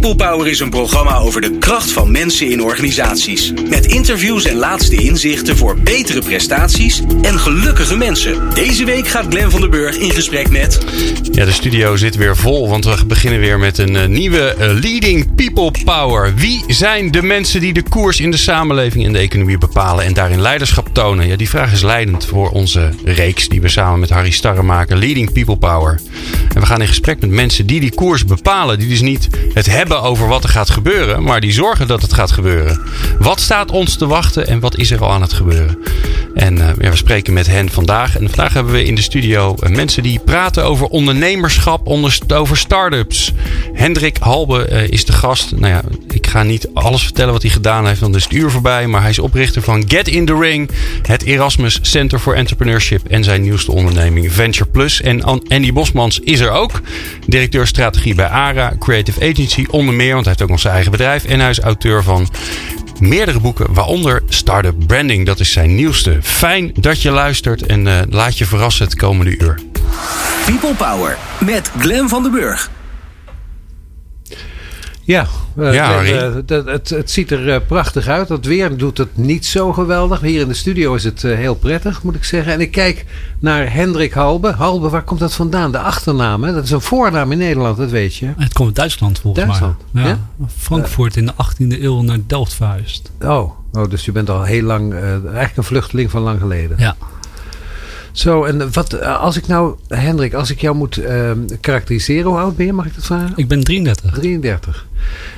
People Power is een programma over de kracht van mensen in organisaties. Met interviews en laatste inzichten voor betere prestaties en gelukkige mensen. Deze week gaat Glen van der Burg in gesprek met. Ja, de studio zit weer vol, want we beginnen weer met een uh, nieuwe uh, Leading People Power. Wie zijn de mensen die de koers in de samenleving en de economie bepalen en daarin leiderschap tonen? Ja, die vraag is leidend voor onze reeks die we samen met Harry Starre maken. Leading People Power. En we gaan in gesprek met mensen die die koers bepalen. Die dus niet het hebben over wat er gaat gebeuren, maar die zorgen dat het gaat gebeuren. Wat staat ons te wachten en wat is er al aan het gebeuren? En ja, we spreken met hen vandaag. En vandaag hebben we in de studio uh, mensen die praten over ondernemerschap, onder, over start-ups. Hendrik Halbe uh, is de gast. Nou ja, ik ga niet alles vertellen wat hij gedaan heeft, dan is het uur voorbij. Maar hij is oprichter van Get in the Ring, het Erasmus Center for Entrepreneurship en zijn nieuwste onderneming Venture Plus. En Andy Bosmans is er ook. Directeur strategie bij ARA, Creative Agency, onder meer, want hij heeft ook nog zijn eigen bedrijf. En hij is auteur van meerdere boeken, waaronder Startup Branding. Dat is zijn nieuwste. Fijn dat je luistert en uh, laat je verrassen het komende uur. People Power met Glen van den Burg. Ja, uh, ja uh, het, het, het, ziet er uh, prachtig uit. Het weer doet het niet zo geweldig. Hier in de studio is het heel prettig, moet ik zeggen. En ik kijk naar Hendrik Halbe. Halbe, waar komt dat vandaan? De achternaam, hè? dat is een voornaam in Nederland, dat weet je. Het komt uit Duitsland volgens Duitsland. mij. Ja. ja? Frankfurt in de 18e eeuw naar Delft verhuisd. Oh, oh, dus je bent al heel lang, eigenlijk een vluchteling van lang geleden. Ja. Zo, en wat, als ik nou, Hendrik, als ik jou moet uh, karakteriseren, hoe oud ben je, mag ik dat vragen? Ik ben 33. 33.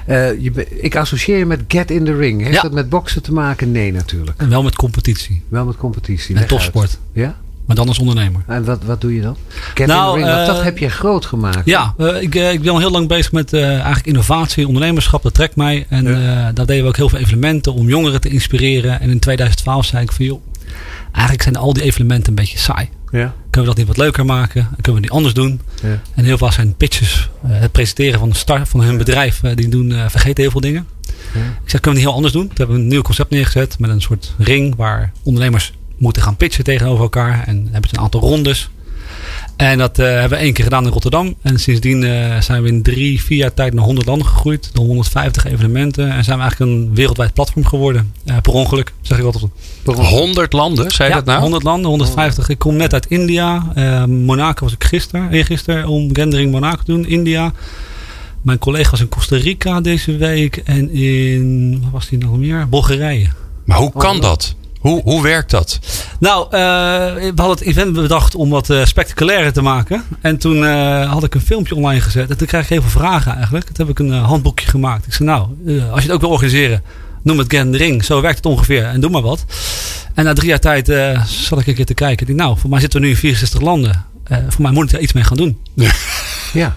Uh, je, ik associeer je met Get in the Ring. Heeft Ja. dat met boksen te maken? Nee, natuurlijk. En wel met competitie. Wel met competitie. En Leg topsport. Ja? Maar dan als ondernemer. En wat, wat doe je dan? Get Nou, in the Ring, want eh, dat heb je groot gemaakt. Ja, eh, ik, eh, ik ben al heel lang bezig met eh, eigenlijk innovatie, ondernemerschap. Dat trekt mij. En Ja. eh, daar deden we ook heel veel evenementen om jongeren te inspireren. En in 2012 zei ik van joh, eigenlijk zijn al die evenementen een beetje saai. Ja. Kunnen we dat niet wat leuker maken? Kunnen we die anders doen? Ja. En heel veel zijn pitches. eh, het presenteren van de start van hun bedrijf. eh, die doen, eh, vergeten heel veel dingen. Ik zeg, kunnen we het heel anders doen? Toen hebben we een nieuw concept neergezet. Met een soort ring waar ondernemers moeten gaan pitchen tegenover elkaar. En hebben ze een aantal rondes. En dat eh, hebben we één keer gedaan in Rotterdam. En sindsdien eh, zijn we in drie, vier jaar tijd naar 100 landen gegroeid. Door 150 evenementen. En zijn we eigenlijk een wereldwijd platform geworden. Eh, per ongeluk, zeg ik altijd. 100 landen, zei je ja, dat nou? 100 landen, 150. Ik kom net uit India. Eh, Monaco was ik gisteren, eergisteren om Gendering Monaco te doen. India. Mijn collega was in Costa Rica deze week. En in, waar was die nog meer? Bulgarije. Maar hoe kan dat? Hoe, hoe werkt dat? Nou, eh, we hadden het event bedacht om wat spectaculairer te maken. En toen eh, had ik een filmpje online gezet. En toen kreeg ik heel veel vragen eigenlijk. Toen heb ik een handboekje gemaakt. Ik zei, nou, als je het ook wil organiseren, noem het Gen Ring. Zo werkt het ongeveer. En doe maar wat. En na drie jaar tijd eh, zat ik een keer te kijken. Ik dacht, nou, voor mij zitten we nu in 64 landen. Eh, voor mij moet ik daar iets mee gaan doen. Ja.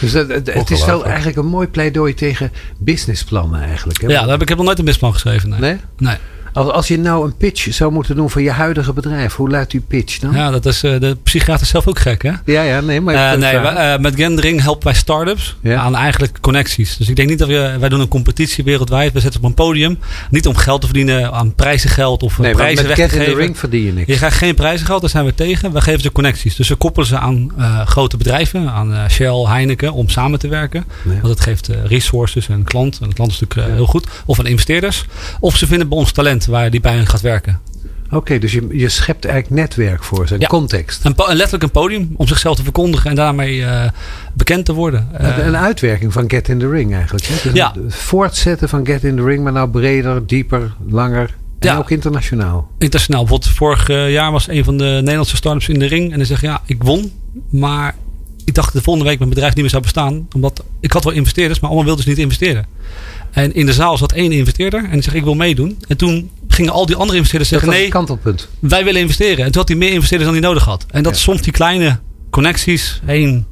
Dus dat, het, het is wel eigenlijk een mooi pleidooi tegen businessplannen eigenlijk. Hè? Ja, daar heb ik heb nog nooit een misplan geschreven. Nee. Nee? nee. Als, als je nou een pitch zou moeten doen voor je huidige bedrijf, hoe luidt die pitch dan? Ja, dat is eh, de psychiater zelf ook gek, hè? ja, ja, nee, maar... Eh, nee, wij, eh, met Gendering helpen wij startups Ja. aan eigenlijk connecties. Dus ik denk niet dat we, wij doen een competitie wereldwijd. We zetten op een podium. Niet om geld te verdienen aan prijzengeld of nee, prijzen met weg te geven. Ring verdien je niks. Je krijgt geen prijzengeld, daar zijn we tegen. We geven ze connecties. Dus we koppelen ze aan grote bedrijven, aan Shell, Heineken, om samen te werken. Ja. Want het geeft resources en klant. En de klant is natuurlijk heel goed. Of aan investeerders. Of ze vinden bij ons talent waar die bij hen gaat werken. Oké, dus je, je schept eigenlijk netwerk voor Ja. context. Een, letterlijk een podium om zichzelf te verkondigen en daarmee eh, bekend te worden. Eh, een, uitwerking van Get in the Ring eigenlijk. Hè? Dus Ja. voortzetten van Get in the Ring, maar nou breder, dieper, langer. En Ja. ook internationaal. internationaal. Bijvoorbeeld vorig eh, jaar was een van de Nederlandse startups in de ring. En dan zeg ja, ik won. Maar ik dacht de volgende week mijn bedrijf niet meer zou bestaan. Omdat ik had wel investeerders, maar allemaal wilden ze niet investeren. En in de zaal zat één investeerder. En die zegt ik wil meedoen. En toen gingen al die andere investeerders Dat zeggen nee, kantelpunt. wij willen investeren. En toen had hij meer investeerders dan hij nodig had. En dat Ja. soms die kleine connecties, één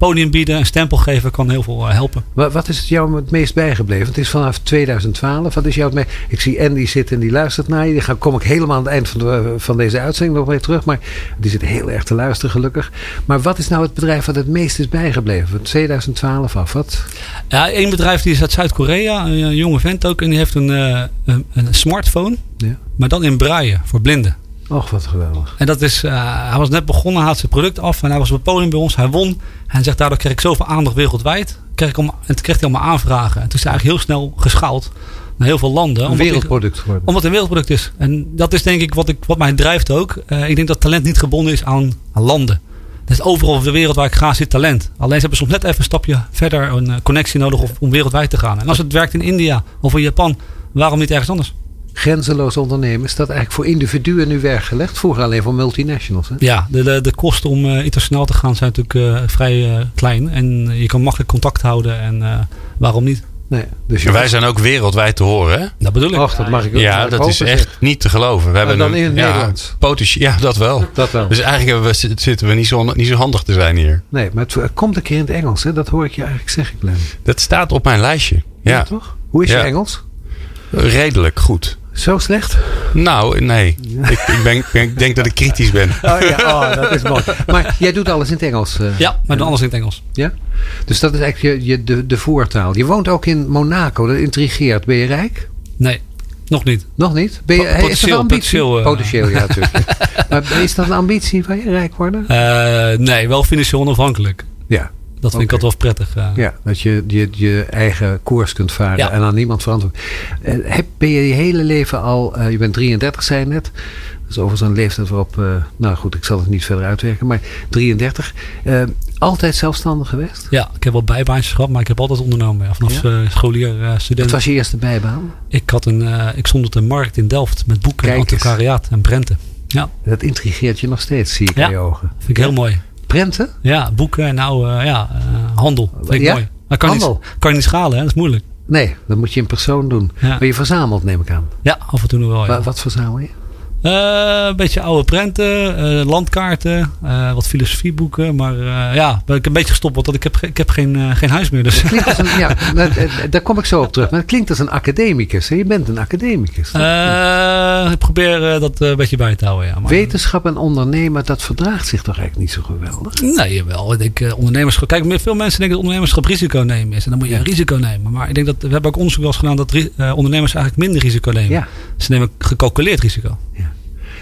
podium bieden, een stempel geven, kan heel veel eh, helpen. Wat, wat is het jou het meest bijgebleven? Het is vanaf 2012. Wat is jou het me- Ik zie Andy zitten en die luistert naar je. Ga, kom ik helemaal aan het eind van, de, van deze uitzending nog weer terug. Maar die zit heel erg te luisteren, gelukkig. Maar wat is nou het bedrijf wat het meest is bijgebleven? Van 2012 af. Wat? Ja, één bedrijf die is uit Zuid-Korea, een, een jonge vent ook. En die heeft een, eh, een, een smartphone, Ja. maar dan in braille voor blinden. Och, wat geweldig. En dat is, eh, hij was net begonnen, had zijn product af en hij was op het podium bij ons. Hij won. En hij zegt, daardoor kreeg ik zoveel aandacht wereldwijd. Kreeg ik om, en toen kreeg hij allemaal aanvragen. En toen is hij eigenlijk heel snel geschaald naar heel veel landen. Een ik- wereldproduct geworden. omdat het een wereldproduct is. En dat is denk ik wat, ik, wat mij drijft ook. Eh, ik denk dat talent niet gebonden is aan, aan landen. Er is overal op de wereld waar ik ga zit talent. Alleen ze hebben soms net even een stapje verder een eh, connectie nodig om wereldwijd te gaan. En als het werkt in India of in Japan, waarom niet ergens anders? Grenzeloos ondernemen, is dat eigenlijk voor individuen nu weggelegd? Vroeger alleen voor multinationals. Hè? Ja, de, de, de kosten om eh, internationaal te gaan zijn natuurlijk eh, vrij eh, klein. En je kan makkelijk contact houden. En eh, waarom niet? Nee, dus wij zijn ook wereldwijd te horen, hè? Dat bedoel ik. Och, dat mag ik ook Ja, dat is echt zeg. niet te geloven. We hebben dan een- in het ja, Nederlands. Ja, dat wel. Dat wel. Dus eigenlijk hebben we, zitten we niet zo, niet zo handig te zijn hier. Nee, maar het, het komt een keer in het Engels. Hè? Dat hoor ik je eigenlijk zeggen, Glenn. Dat staat op mijn lijstje. Ja, toch? Hoe is Ja. je Engels? redelijk goed. Zo slecht? Nou, nee. Ik, ik, ben, ik denk dat ik kritisch ben. Oh ja, oh, dat is mooi. Maar jij doet alles in het Engels. eh, Ja, maar dan anders in het Engels. ja? Dus dat is eigenlijk je, je, de, de voertaal. Je woont ook in Monaco. Dat intrigeert. Ben je rijk? Nee, nog niet. Nog niet? Ben je, Po- is dat een potentieel, ambitie? potentieel, eh. Potentieel, ja, natuurlijk. maar is dat een ambitie van je rijk worden? Eh, nee, wel financieel onafhankelijk. Ja. Dat vind ik altijd wel prettig. eh. Ja, dat je je, je eigen koers kunt varen Ja. en aan niemand verantwoord. Eh, heb, ben je je hele leven al, eh, je bent 33 zei je net. Dat is overigens een leeftijd waarop, nou goed, ik zal het niet verder uitwerken, maar 33. eh, altijd zelfstandig geweest? Ja, ik heb wel bijbaantjes gehad, maar ik heb altijd ondernomen. Ja, vanaf Ja? scholier, eh, Wat student. was je eerste bijbaan? Ik, had een, ik stond op de markt in Delft met boeken en antiquariaat en prenten. Ja, Dat intrigeert je nog steeds, zie ik in je ogen. vind ik heel mooi. Prenten? Ja, boeken en nou ja, eh, handel. Vind ik Ja? mooi. Maar kan, Handel? Niet, kan je niet schalen, hè? dat is moeilijk. Nee, dat moet je in persoon doen. Ja. Maar je verzamelt, neem ik aan. Ja, af en toe nog wel. Ja. Wa- Wat verzamel je? Eh, een beetje oude prenten, eh, landkaarten, eh, wat filosofieboeken. Maar ja, ben ik een beetje gestopt, want ik heb, ik heb geen, geen huis meer. Dus. Een, ja, daar kom ik zo op terug. Maar het klinkt als een academicus. Hè? Je bent een academicus. ik probeer dat een beetje bij te houden. Ja. Maar, Wetenschap en ondernemen, dat verdraagt zich toch eigenlijk niet zo geweldig? Nee, jawel. Ik denk ondernemerschap. Kijk, veel mensen denken dat ondernemerschap risico nemen is. En dan moet je Ja. een risico nemen. Maar ik denk dat we hebben ook onderzoek wel eens gedaan dat ondernemers eigenlijk minder risico nemen. Ja. Ze nemen gecalculeerd risico.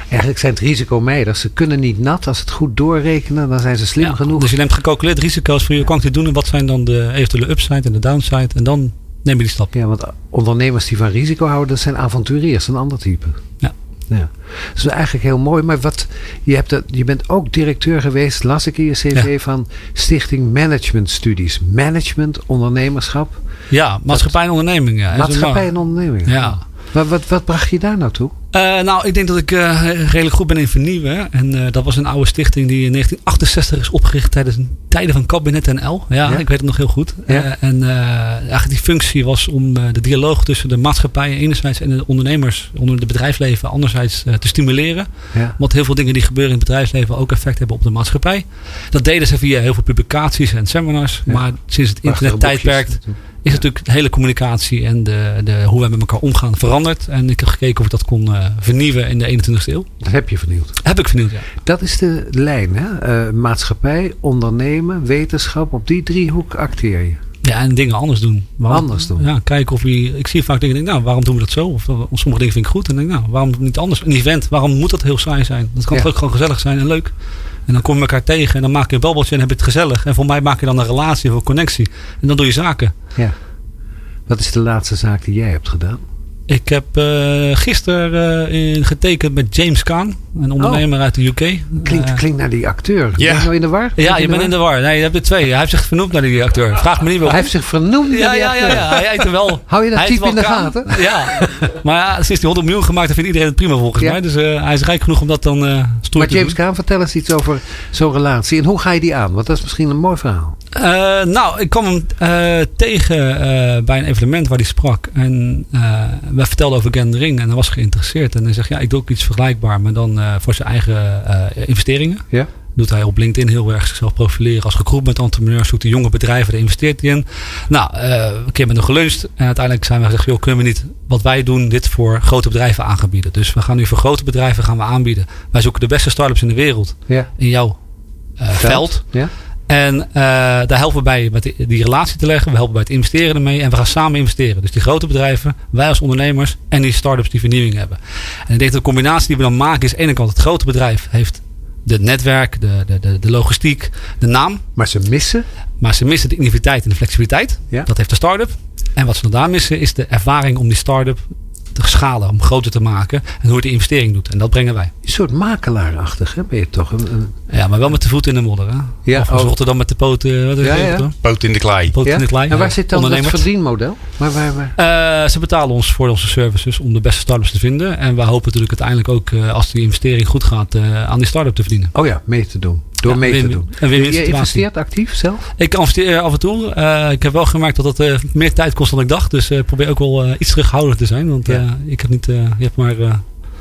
Eigenlijk zijn het risicomeiders. Ze kunnen niet nat. Als ze het goed doorrekenen, dan zijn ze slim Ja, genoeg. Dus je neemt gecalculeerd risico's voor je kan dit doen en wat zijn dan de eventuele upside en de downside. En dan neem je die stap. Ja, want ondernemers die van risico houden, dat zijn avonturiers, een ander type. Ja. ja. Dat is eigenlijk heel mooi. Maar wat, je, hebt dat, je bent ook directeur geweest, las ik in je cv, van Stichting Management Studies. Management, ondernemerschap, Ja, maatschappij en onderneming. Ja. maatschappij en onderneming. Ja. Wat, wat, wat bracht je daar nou Eh, nou, ik denk dat ik eh, redelijk goed ben in vernieuwen. En eh, dat was een oude stichting die in 1968 is opgericht tijdens een tijden van kabinet NL. Ja, Ja. ik weet het nog heel goed. Ja. En eigenlijk die functie was om de dialoog tussen de maatschappijen enerzijds en de ondernemers, onder het bedrijfsleven anderzijds te stimuleren. Ja. Want heel veel dingen die gebeuren in het bedrijfsleven ook effect hebben op de maatschappij. Dat deden ze via heel veel publicaties en seminars. Maar sinds het Prachtige internettijdperk boekjes. Is natuurlijk de hele communicatie en de, de, hoe wij met elkaar omgaan veranderd. En ik heb gekeken of ik dat kon eh, vernieuwen in de 21ste eeuw. Dat heb je vernieuwd. Heb ik vernieuwd, ja. Dat is de lijn. Hè? Eh, maatschappij, ondernemen, wetenschap. Op die driehoek acteer je. Ja, en dingen anders doen. Anders doen. Ja, kijken of je... Ik zie vaak dingen, denk, nou, waarom doen we dat zo? Of, sommige dingen vind ik goed. En denk, nou, waarom niet anders? Een event, waarom moet dat heel saai zijn? Dat kan Ja. toch ook gewoon gezellig zijn en leuk. En dan kom je elkaar tegen en dan maak je een babbeltje en heb je het gezellig. En voor mij maak je dan een relatie of een connectie. En dan doe je zaken. Ja. Wat is de laatste zaak die jij hebt gedaan? Ik heb eh gisteren eh, in- getekend met James Caan, een ondernemer uit de UK. Klinkt, Eh, klinkt naar die acteur. Ja. Ben je nou in de war? Ja, je bent in de war. Nee, je hebt er twee. Hij heeft zich vernoemd naar die acteur. Vraag me niet waarom. Hij heeft zich vernoemd naar ja, die ja, ja, ja, hij hem wel. Hou je dat type in wel de Kaan. gaten? Ja, maar ja, sinds hij 100 miljoen gemaakt heeft, vindt iedereen het prima volgens Ja. mij. Dus eh, hij is rijk genoeg om dat dan eh stoer Maar te James doen. Caan, vertel eens iets over zo'n relatie. En hoe ga je die aan? Want dat is misschien een mooi verhaal. Nou, ik kwam hem tegen bij een evenement waar hij sprak. En uh, wij vertelden over Gen Ring en hij was geïnteresseerd. En hij zegt, ja, ik doe ook iets vergelijkbaar, maar dan uh, voor zijn eigen uh, investeringen. Ja. Doet hij op LinkedIn heel erg zichzelf profileren als recruitment entrepreneur. Zoekt hij jonge bedrijven, daar investeert hij in. Nou, uh, een keer met hem geluncht. En uiteindelijk zijn we gezegd, joh, kunnen we niet wat wij doen, dit voor grote bedrijven aangebieden. Dus we gaan nu voor grote bedrijven gaan we aanbieden. Wij zoeken de beste start-ups in de wereld. Ja. In jouw uh, veld. veld. Ja. En eh, daar helpen we bij met die, relatie te leggen. We helpen bij het investeren ermee. En we gaan samen investeren. Dus die grote bedrijven, wij als ondernemers en die start-ups die vernieuwing hebben. En ik denk dat de combinatie die we dan maken is aan de ene kant het grote bedrijf heeft het netwerk, de, de, de, logistiek, de naam. Maar ze missen? Maar ze missen de innovativiteit en de flexibiliteit. Ja. Dat heeft de start-up. En wat ze dan daar missen is de ervaring om die start-up te schalen, om groter te maken. En hoe het de investering doet. En dat brengen wij. Een soort makelaarachtig, hè? Ben je toch? Een, een... Ja, maar wel met de voet in de modder. Hè? Ja, of als oh. Rotterdam met de poten. Wat is Ja? Poot in de klei. Poot in de klei. En waar Ja, zit dan het verdienmodel? Maar waar, waar? Eh, ze betalen ons voor onze services om de beste startups te vinden. En wij hopen natuurlijk uiteindelijk ook, eh, als die investering goed gaat, eh, aan die start-up te verdienen. Oh ja, mee te doen. Door Ja, mee te doen. een win-win je investeert actief zelf? Ik investeer af en toe. Eh, ik heb wel gemerkt dat het eh, meer tijd kost dan ik dacht. Dus eh, ik probeer ook wel eh, iets terughoudend te zijn. Want Ja. eh, ik heb niet, eh, je hebt maar, eh,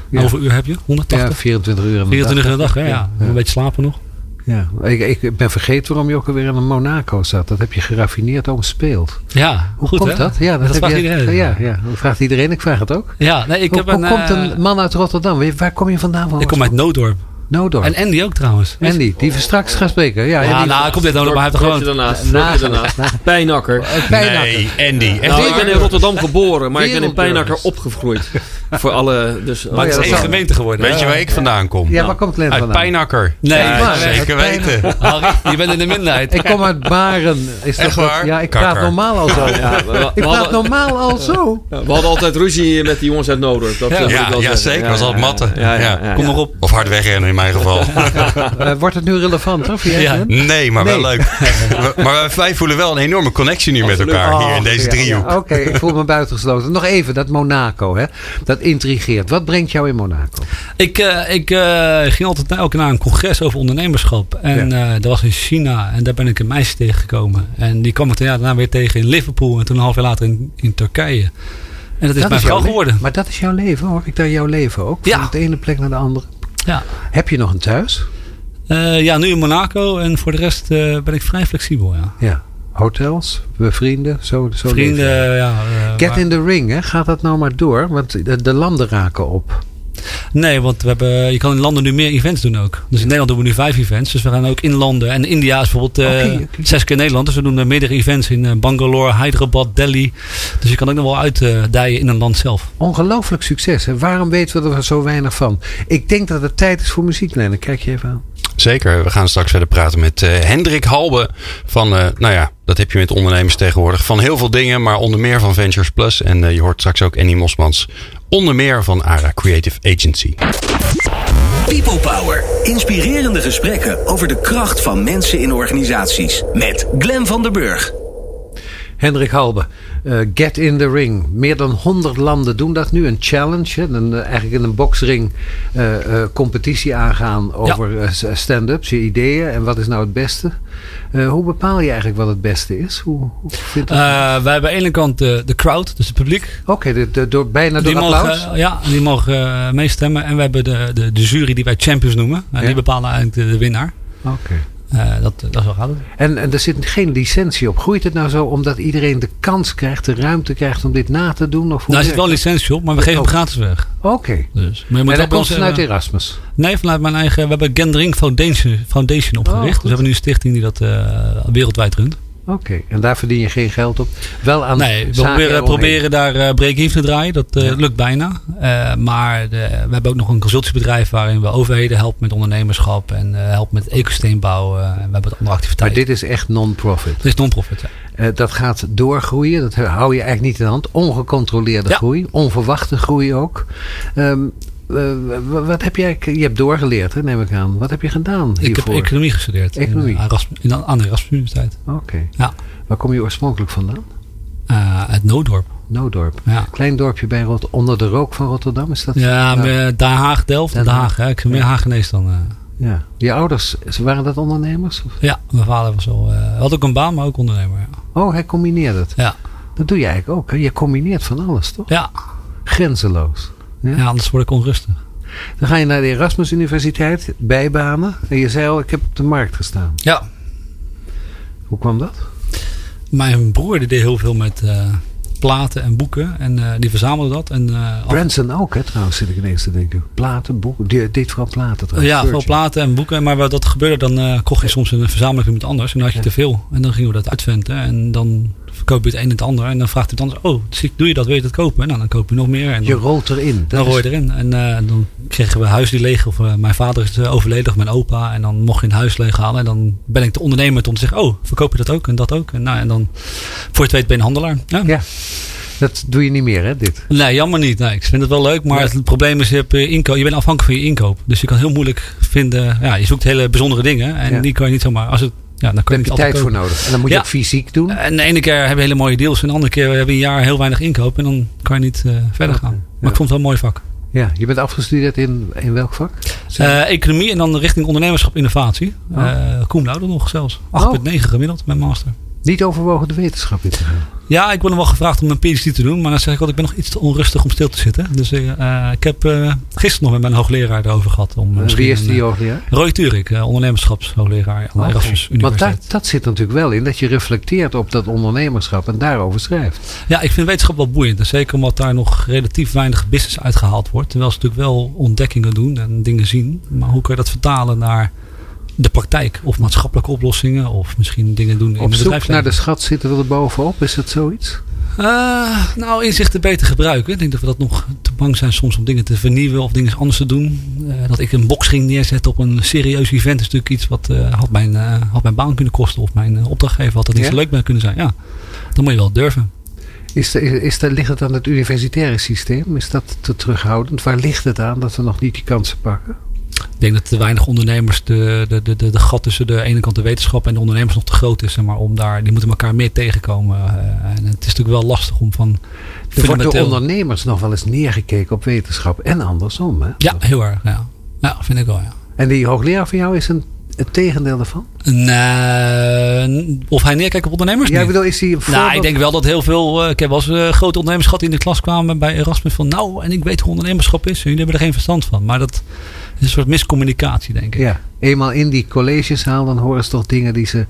hoeveel uur heb je? 180? Ja, 24 uur in de 24 uur de dag, hè? Ja. Een beetje slapen nog. Ja. Ik, ik ben vergeten waarom je ook alweer in Monaco zat. Dat heb je geraffineerd om speelt. Ja, Hoe goed komt hè? dat? Ja, dat, heb vraagt je, iedereen. Ja, ja, dat vraagt iedereen. Ik vraag het ook. Ja, nee, ik hoe heb hoe een... komt eh, een man uit Rotterdam? Waar- Waar kom je vandaan? Van ik kom uit Noodorp. Noodorp. En Andy ook trouwens. Andy, die we straks gaan spreken. Ja, Ja, Andy- nou, hij komt dit Noodorp, maar hij heeft er Dorpje gewoon... daarnaast. Naast- daarnaast. Pijnakker. Pijnakker. Nee, Andy. Echt Nou, ik waar? ben in Rotterdam geboren, maar ik ben in. Pijnakker opgegroeid. Voor alle... Dus, Maar het ja, is één gemeente geworden. Weet je waar ik vandaan kom? Ja, waar komt Glenn Uit vandaan? Pijnakker. Nee, Ja, maar, zeker uit weten. Harry, je bent in de minderheid. Ik kom uit Baren. Is dat Echt waar? Ja, ik praat normaal al zo. Ik praat normaal al zo. we hadden altijd ruzie met die jongens uit Noordorp. Dat, Ja. eh, ik zeker. Dat was altijd matten. Kom maar op. Of hard wegrennen in mijn geval. Eh, wordt het nu relevant, jij, Ja. Nee, maar wel leuk. Maar wij- wij voelen wel een enorme connectie nu met elkaar hier in Oh, deze ja, driehoek. ja. Oké, ik voel me buitengesloten. Nog even, dat Monaco, hè? dat intrigeert. Wat brengt jou in Monaco? Ik, eh, ik eh, ging altijd elke keer naar een congres over ondernemerschap. En eh, dat was in China. En daar ben ik een meisje tegengekomen. En die kwam ik daarna daarna weer tegen in Liverpool. En toen een half jaar later in, in Turkije. En dat is mijn vrouw le- geworden. Maar dat is jouw leven, hoor ik daar jouw leven ook? Ja. Van de ene plek naar de andere. Ja. Heb je nog een thuis? Eh, ja, nu in Monaco. En voor de rest eh, ben ik vrij flexibel. Ja. Ja. Hotels, vrienden, zo, zo. Vrienden, ja. eh, Get in the ring, hè? gaat dat nou maar door? Want de, de landen raken op. Nee, want we hebben, je kan in landen nu meer events doen ook. Dus in Nederland doen we nu vijf events. Dus we gaan ook in landen. En India is bijvoorbeeld eh, zes keer Nederland. Dus we doen eh, meerdere events in eh, Bangalore, Hyderabad, Delhi. Dus je kan ook nog wel uitdijen in een land zelf. Ongelooflijk succes. Hè? Waarom weten we er zo weinig van? Ik denk dat het tijd is voor muziek, Lennon. Kijk je even aan. Zeker. We gaan straks verder praten met eh, Hendrik Halbe. Van, eh, nou ja, dat heb je met ondernemers tegenwoordig. Van heel veel dingen, maar onder meer van Ventures Plus. En je hoort straks ook Annie Mosmans. Onder meer van ARA Creative Agency. People Power. Inspirerende gesprekken over de kracht van mensen in organisaties. Met Glen van der Burg. Hendrik Halbe, eh, Get in the Ring. Meer dan 100 landen doen dat nu. Een challenge. Hè? Een, eh, eigenlijk in een boxring eh, competitie aangaan over stand-ups, je ideeën. En wat is nou het beste? Hoe bepaal je eigenlijk wat het beste is? Hoe, hoe vindt wij hebben aan de ene kant de, crowd, dus het publiek. Oké, de- de- door, bijna door Die applaus? mogen, ja, die mogen meestemmen. En we hebben de, de, de jury die wij champions noemen. En Ja. Die bepalen eigenlijk de, de winnaar. Oké. Eh, dat, dat is wel het. En, en er zit geen licentie op. Groeit het nou zo omdat iedereen de kans krijgt, de ruimte krijgt om dit na te doen? Of hoe Daar zit wel licentie op, maar we geven Oh. hem gratis weg. het? Oké. Dus, maar je moet En dat komt vanuit Erasmus. Nee, vanuit mijn eigen. We hebben Gendring Foundation, Foundation opgericht. Oh, dus we hebben nu een stichting die dat eh, wereldwijd runt. Oké. En daar verdien je geen geld op? Wel aan Nee, we proberen, daar eh break-even te draaien. Dat eh, Ja. lukt bijna. Eh, maar de, we hebben ook nog een consultiebedrijf waarin we overheden helpen met ondernemerschap en helpen met ecosysteembouw. en we hebben wat andere Maar activiteiten. dit is echt non-profit. Het is non-profit. Ja. Dat gaat doorgroeien. Dat hou je eigenlijk niet in de hand. Ongecontroleerde Ja. groei. Onverwachte groei ook. W- wat heb jij... Je hebt doorgeleerd, hè, neem ik aan. Wat heb je gedaan Ik heb hiervoor? economie gestudeerd. Economie. In, Erasmus, in, aan de Erasmus Universiteit. Oké. Ja. Waar kom je oorspronkelijk vandaan? Eh, uit Noodorp. Noodorp. Ja. Klein dorpje bij Rot onder de rook van Rotterdam. Is dat Ja, Nou, Den Haag, Delft. Den Den Haag. Haag. Hè. Ik ben meer Haagenees dan... eh, ja. Je ouders, ze- waren dat ondernemers? Of? ja, mijn vader was al... eh, had ook een baan, maar ook ondernemer. Ja. Oh, hij combineert het. Ja. Dat doe je eigenlijk ook. Hè? Je combineert van alles, toch? Ja. Grenzeloos. Ja? ja, anders word ik onrustig. Dan ga je naar de Erasmus Universiteit, bijbanen. En je zei al, ik heb op de markt gestaan. Ja. Hoe kwam dat? Mijn broer die deed heel veel met, eh, platen en boeken. En eh, die verzamelde dat. En, eh, af- Branson ook, hè, trouwens, zit ik ineens te denken. Platen, boeken. Die deed vooral platen trouwens. ja, veel Virgin. platen en boeken. Maar wat dat gebeurde, dan kocht je soms een verzameling van iemand anders. En dan had je te veel. En dan gingen we dat uitventen. En dan verkoop je het een en het ander. En dan vraagt het anders, oh, zie- doe je dat? Wil je dat kopen? Nou, dan koop je nog meer. En Je dan, rolt erin. Dan rooi je erin. En eh, dan kregen we huis die leeg. Of eh, mijn vader is eh, overleden, of mijn opa. En dan mocht je een huis leeghalen. En dan ben ik de ondernemer om te zeggen, oh, verkoop je dat ook? En dat ook? En, nou, en dan, voor je het weet, ben je een handelaar. Ja. Ja, dat doe je niet meer, hè, dit. Nee, jammer niet. Nee, ik vind het wel leuk, maar Nee. het probleem is, je, hebt, eh, inko- je bent afhankelijk van je inkoop. Dus je kan heel moeilijk vinden, ja, je zoekt hele bijzondere dingen. En Ja. die kan je niet zomaar, als het, ja, dan heb je tijd voor nodig. En dan moet je Ja. ook fysiek doen. En de ene keer heb je hele mooie deals, en de andere keer heb je een jaar heel weinig inkoop. En dan kan je niet eh, verder gaan. Maar Ja. ik vond het wel een mooi vak. Ja, je bent afgestudeerd in, in welk vak? Eh, economie en dan richting ondernemerschap innovatie. Oh. Laude nog zelfs. 8,9 gemiddeld met master. Niet overwogen de wetenschap in te gaan. Ja, ik ben nog wel gevraagd om een PhD te doen. Maar dan zeg ik wel, ik ben nog iets te onrustig om stil te zitten. Dus eh, eh, ik heb eh, gisteren nog met mijn hoogleraar erover gehad. Om misschien wie is die hoogleraar? Roy Turik, ondernemerschapshoogleraar aan de Erasmus Want Universiteit. dat, dat zit natuurlijk wel in. Dat je reflecteert op dat ondernemerschap en daarover schrijft. Ja, ik vind wetenschap wel boeiend. En zeker omdat daar nog relatief weinig business uitgehaald wordt. Terwijl ze natuurlijk wel ontdekkingen doen en dingen zien. Maar hoe kan je dat vertalen naar de praktijk? Of maatschappelijke oplossingen. Of misschien dingen doen in Op het zoek naar de schat zitten we er bovenop. Is dat zoiets? Eh, nou, inzichten beter gebruiken. Ik denk dat we dat nog te bang zijn soms om dingen te vernieuwen of dingen anders te doen. Eh, dat ik een boxring neerzet op een serieus event is natuurlijk iets wat eh, had, mijn, had mijn baan kunnen kosten. Of mijn opdrachtgever had dat niet Ja? zo leuk bij kunnen zijn. Ja, dan moet je wel durven. Is de, is de, ligt het aan het universitaire systeem? Is dat te terughoudend? Waar ligt het aan dat we nog niet die kansen pakken? Ik denk dat te weinig ondernemers de, de, de, de, de gat tussen de ene kant de wetenschap en de ondernemers nog te groot is. zeg Maar om daar, die moeten elkaar meer tegenkomen. Eh, en het is natuurlijk wel lastig om van Er wordt door ondernemers nog wel eens neergekeken op wetenschap. En andersom. Hè? Ja, heel erg. Ja. ja, vind ik wel. Ja. En die hoogleraar van jou is een, het tegendeel daarvan? Nee, of hij neerkijkt op ondernemers? Ja, ik bedoel, is een Nou, ik denk wel dat heel veel. eh, ik heb wel eens eh, grote ondernemers gehad die in de klas kwamen bij Erasmus. Van nou, en ik weet hoe ondernemerschap is. Jullie hebben er geen verstand van. Maar dat een soort miscommunicatie, denk ik. Ja, eenmaal in die collegezaal, dan horen ze toch dingen die ze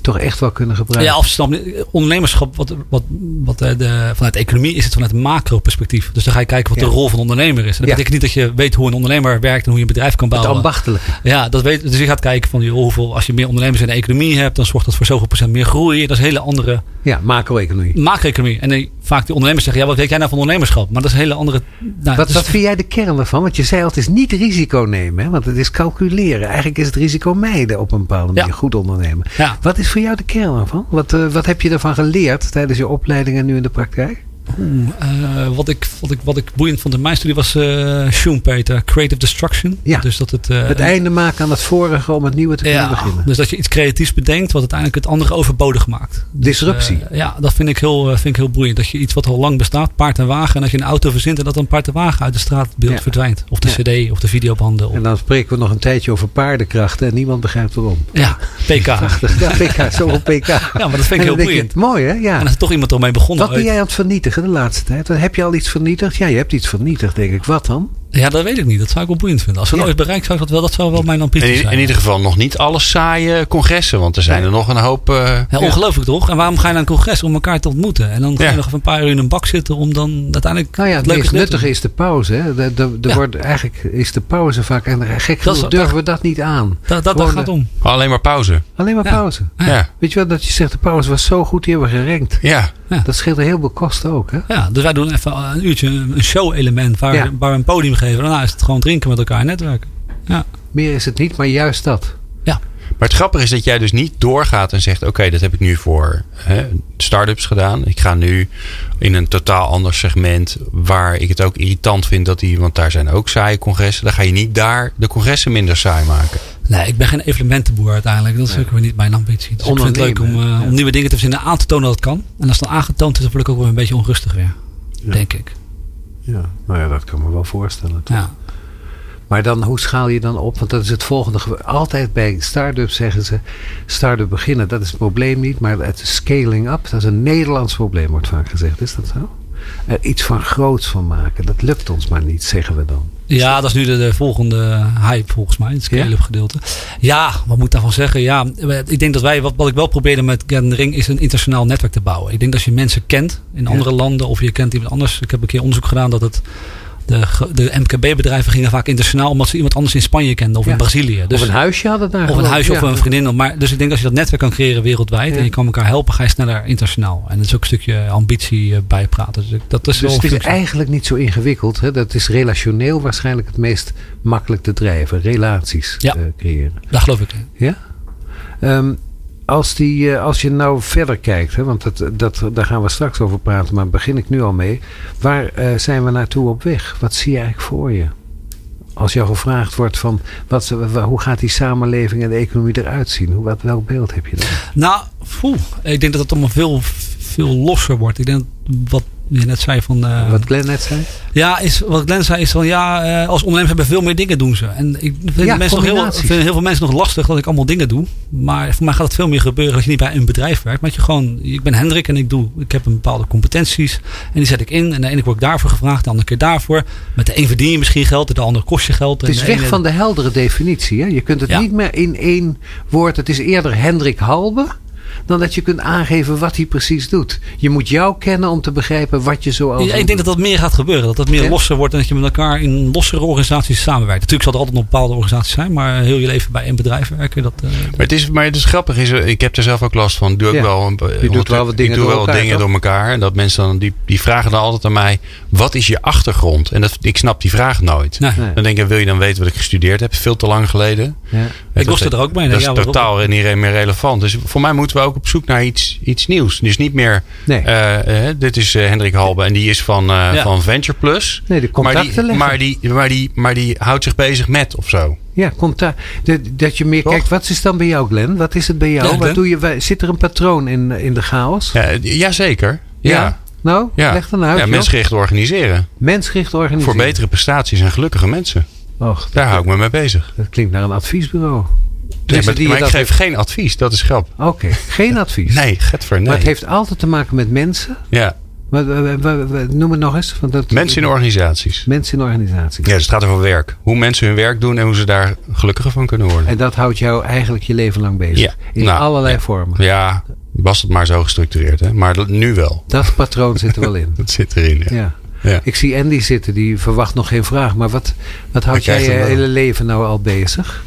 toch echt wel kunnen gebruiken. Ja, of snap je, ondernemerschap, wat, wat, wat eh, de, vanuit de economie is het vanuit macro-perspectief. Dus dan ga je kijken wat Ja. de rol van een ondernemer is. En dat Ja. betekent niet dat je weet hoe een ondernemer werkt en hoe je een bedrijf kan het bouwen. ambachtelijke. Ja, dat weet, dus je gaat kijken van hoeveel, als je meer ondernemers in de economie hebt, dan zorgt dat voor zoveel procent meer groei. Dat is een hele andere Ja, macro-economie. macro-economie. En eh, vaak die ondernemers zeggen, ja, wat weet jij nou van ondernemerschap? Maar dat is een hele andere... Nou, Wat, dus- wat vind jij de kern ervan? Want je zei altijd niet risico nemen, hè? want het is calculeren. Eigenlijk is het risico mijden op een bepaalde manier. Ja. Goed ondernemen. ja. Wat is voor jou de kern ervan? Wat, eh, wat heb je ervan geleerd tijdens je opleiding en nu in de praktijk? Oeh, eh, wat, ik, wat, ik, wat ik boeiend vond in mijn studie was eh Schumpeter, Creative Destruction. Ja. Dus dat het... eh, Het einde maken aan het vorige om het nieuwe te kunnen ja, beginnen. dus dat je iets creatiefs bedenkt wat uiteindelijk het andere overbodig maakt. Dus, Disruptie. ja, dat vind ik, heel, vind ik heel boeiend. Dat je iets wat al lang bestaat, paard en wagen. En dat je een auto verzint en dat een paard en wagen uit de straatbeeld Ja. verdwijnt. Of de cd of de videobanden. Of, En dan spreken we nog een tijdje over paardenkrachten en niemand begrijpt waarom. ja, PK. Prachtig. Ja, PK, zoveel PK. Ja, maar dat vind ik heel je, boeiend. mooi hè? Ja. En er is toch iemand ermee begonnen. Wat ben jij aan het vernietigen de laatste tijd? Heb je al iets vernietigd? Ja, je hebt iets vernietigd, denk ik. Wat dan? Ja, dat weet ik niet. Dat zou ik wel boeiend vinden. Als we Ja. dat ooit bereikt, zou ik dat wel, dat zou wel mijn ambitie In, zijn. in ieder geval nog niet alle saaie congressen, want er zijn er nog een hoop. eh, Ja, ongelooflijk toch? En waarom ga je naar een congres om elkaar te ontmoeten? En dan ga je Ja. nog even een paar uur in een bak zitten om dan uiteindelijk Nou ja, het leuke meest nuttige is de pauze. Hè? De, de, de Ja. wordt, eigenlijk is de pauze vaak. En gek Dat genoeg durven we dat niet aan. Dat, dat, dat gaat om. alleen maar pauze. Alleen maar Ja. pauze. Ja. Ja, Weet je wel dat je zegt de pauze was zo goed, die hebben we gerenkt. ja. Dat scheelt een heleboel kosten ook. Hè? Ja, dus wij doen even een uurtje een show-element waar, Ja. waar een podium geven. Daarna is het gewoon drinken met elkaar en netwerken. Ja. Meer is het niet, maar juist dat. Maar het grappige is dat jij dus niet doorgaat en zegt: Oké, dat heb ik nu voor hè, start-ups gedaan. Ik ga nu in een totaal ander segment waar ik het ook irritant vind dat die, want daar zijn ook saaie congressen. Dan ga je niet daar de congressen minder saai maken. Nee, ik ben geen evenementenboer uiteindelijk. Dat is ook weer niet mijn ambitie. Dus ik vind het leuk om, eh, ja. om nieuwe dingen te verzinnen, aan te tonen dat het kan. En als het dan aangetoond is, dan word ik ook weer een beetje onrustig weer. Ja. Denk ik. Ja, nou ja, dat kan me wel voorstellen. toch? Ja. Maar dan, hoe schaal je dan op? Want dat is het volgende. ge- Altijd bij start-ups zeggen ze: start-up beginnen, dat is het probleem niet. Maar het is scaling up, dat is een Nederlands probleem, wordt vaak gezegd. Is dat zo? Er iets van groots van maken. Dat lukt ons maar niet, zeggen we dan. Ja, dat is nu de, de volgende hype volgens mij. Het scale-up gedeelte. Ja, wat moet ik daarvan zeggen? Ja, ik denk dat wij, wat, wat ik wel probeerde met Gathering, is een internationaal netwerk te bouwen. Ik denk dat als je mensen kent in andere landen of je kent iemand anders. Ik heb een keer onderzoek gedaan dat het de, de MKB-bedrijven gingen vaak internationaal omdat ze iemand anders in Spanje kenden of Ja. in Brazilië. Dus, of een huisje hadden daar. of een huisje of een vriendin. Maar, dus ik denk als je dat netwerk kan creëren wereldwijd Ja. en je kan elkaar helpen, ga je sneller internationaal. En dat is ook een stukje ambitie eh, bijpraten. Dus dat is Dus het is eigenlijk niet zo ingewikkeld. Hè? Dat is relationeel waarschijnlijk het meest makkelijk te drijven. Relaties Ja. eh, creëren. Daar geloof ik in. Ja? Ehm, als, die, eh, als je nou verder kijkt, hè, want dat, dat, daar gaan we straks over praten, maar begin ik nu al mee. Waar eh, zijn we naartoe op weg? Wat zie je eigenlijk voor je? Als jou gevraagd wordt van wat, wa- hoe gaat die samenleving en de economie eruit zien? Hoe, wat, welk beeld heb je dan? Nou, poeh, ik denk dat het allemaal veel, veel losser wordt. Ik denk wat net zei van... eh, wat Glenn net zei? Ja, is, wat Glenn zei is van ja, eh, als ondernemers hebben veel meer dingen doen ze. En ik vind, Ja, mensen nog heel, vind heel veel mensen nog lastig dat ik allemaal dingen doe. Maar voor mij gaat het veel meer gebeuren als je niet bij een bedrijf werkt. Maar dat je gewoon, ik ben Hendrik en ik doe, ik heb een bepaalde competenties. En die zet ik in. En de ene word ik daarvoor gevraagd, de andere keer daarvoor. Met de een verdien je misschien geld, en de ander kost je geld. Het is weg ene- van de heldere definitie. Hè? Je kunt het Ja. niet meer in één woord. Het is eerder Hendrik Halbe. Dan dat je kunt aangeven wat hij precies doet. Je moet jou kennen om te begrijpen wat je zo Ja, ik denk dat dat meer gaat gebeuren. Dat dat meer Ja? losser wordt en dat je met elkaar in lossere organisaties samenwerkt. Natuurlijk zal er altijd nog bepaalde organisaties zijn, maar heel je leven bij één bedrijf werken. Dat, eh, Maar het is, maar het is grappig. Is, er- ik heb er zelf ook last van. Doe ik Ja. wel, een- doet wel wat dingen ik doe door wel elkaar, dingen door elkaar. En dat mensen dan, die, die vragen dan altijd aan mij. Wat is je achtergrond? En dat, ik snap die vraag nooit. nee. Nee. Dan denk ik, wil je dan weten wat ik gestudeerd heb? Veel te lang geleden. Ja. Ik was er ook mee. Dat is totaal niet meer relevant. Dus voor mij moeten we ook op zoek naar iets, iets nieuws. Dus niet meer, Nee. eh, eh, dit is eh, Hendrik Halbe en die is van, eh, Ja. van Venture Plus. Nee, de Maar contacten die, leggen. maar, die, maar, die, maar die houdt zich bezig met of zo. Ja, contact. Dat, dat je meer Toch? kijkt, wat is dan bij jou, Glenn? Wat is het bij jou? Ja, wat doe je? Zit er een patroon in, in de chaos? Ja, jazeker. Ja. Ja. Nou, Ja. leg dan uit. Ja, mensgericht organiseren. Mensgericht organiseren. Voor betere prestaties en gelukkige mensen. Och, Daar hou ik me mee bezig. dat klinkt naar een adviesbureau. Nee, Mensen maar die maar je ik geef geen advies. Dat is grap. Oké, geen advies. Nee, getver, nee. Maar het heeft altijd te maken met mensen. Ja, Maar, noem het nog eens. Want dat, mensen in organisaties. Mensen in organisaties. Ja, dus het gaat over werk. Hoe mensen hun werk doen en hoe ze daar gelukkiger van kunnen worden. En dat houdt jou eigenlijk je leven lang bezig. Ja, In nou, allerlei ja. vormen. Ja, was het maar zo gestructureerd. Hè? Maar nu wel. Dat patroon zit er wel in. Dat zit erin. Ja. Ja. Ja. Ik zie Andy zitten, die verwacht nog geen vraag. Maar wat, wat houdt jij je hele leven nou al bezig?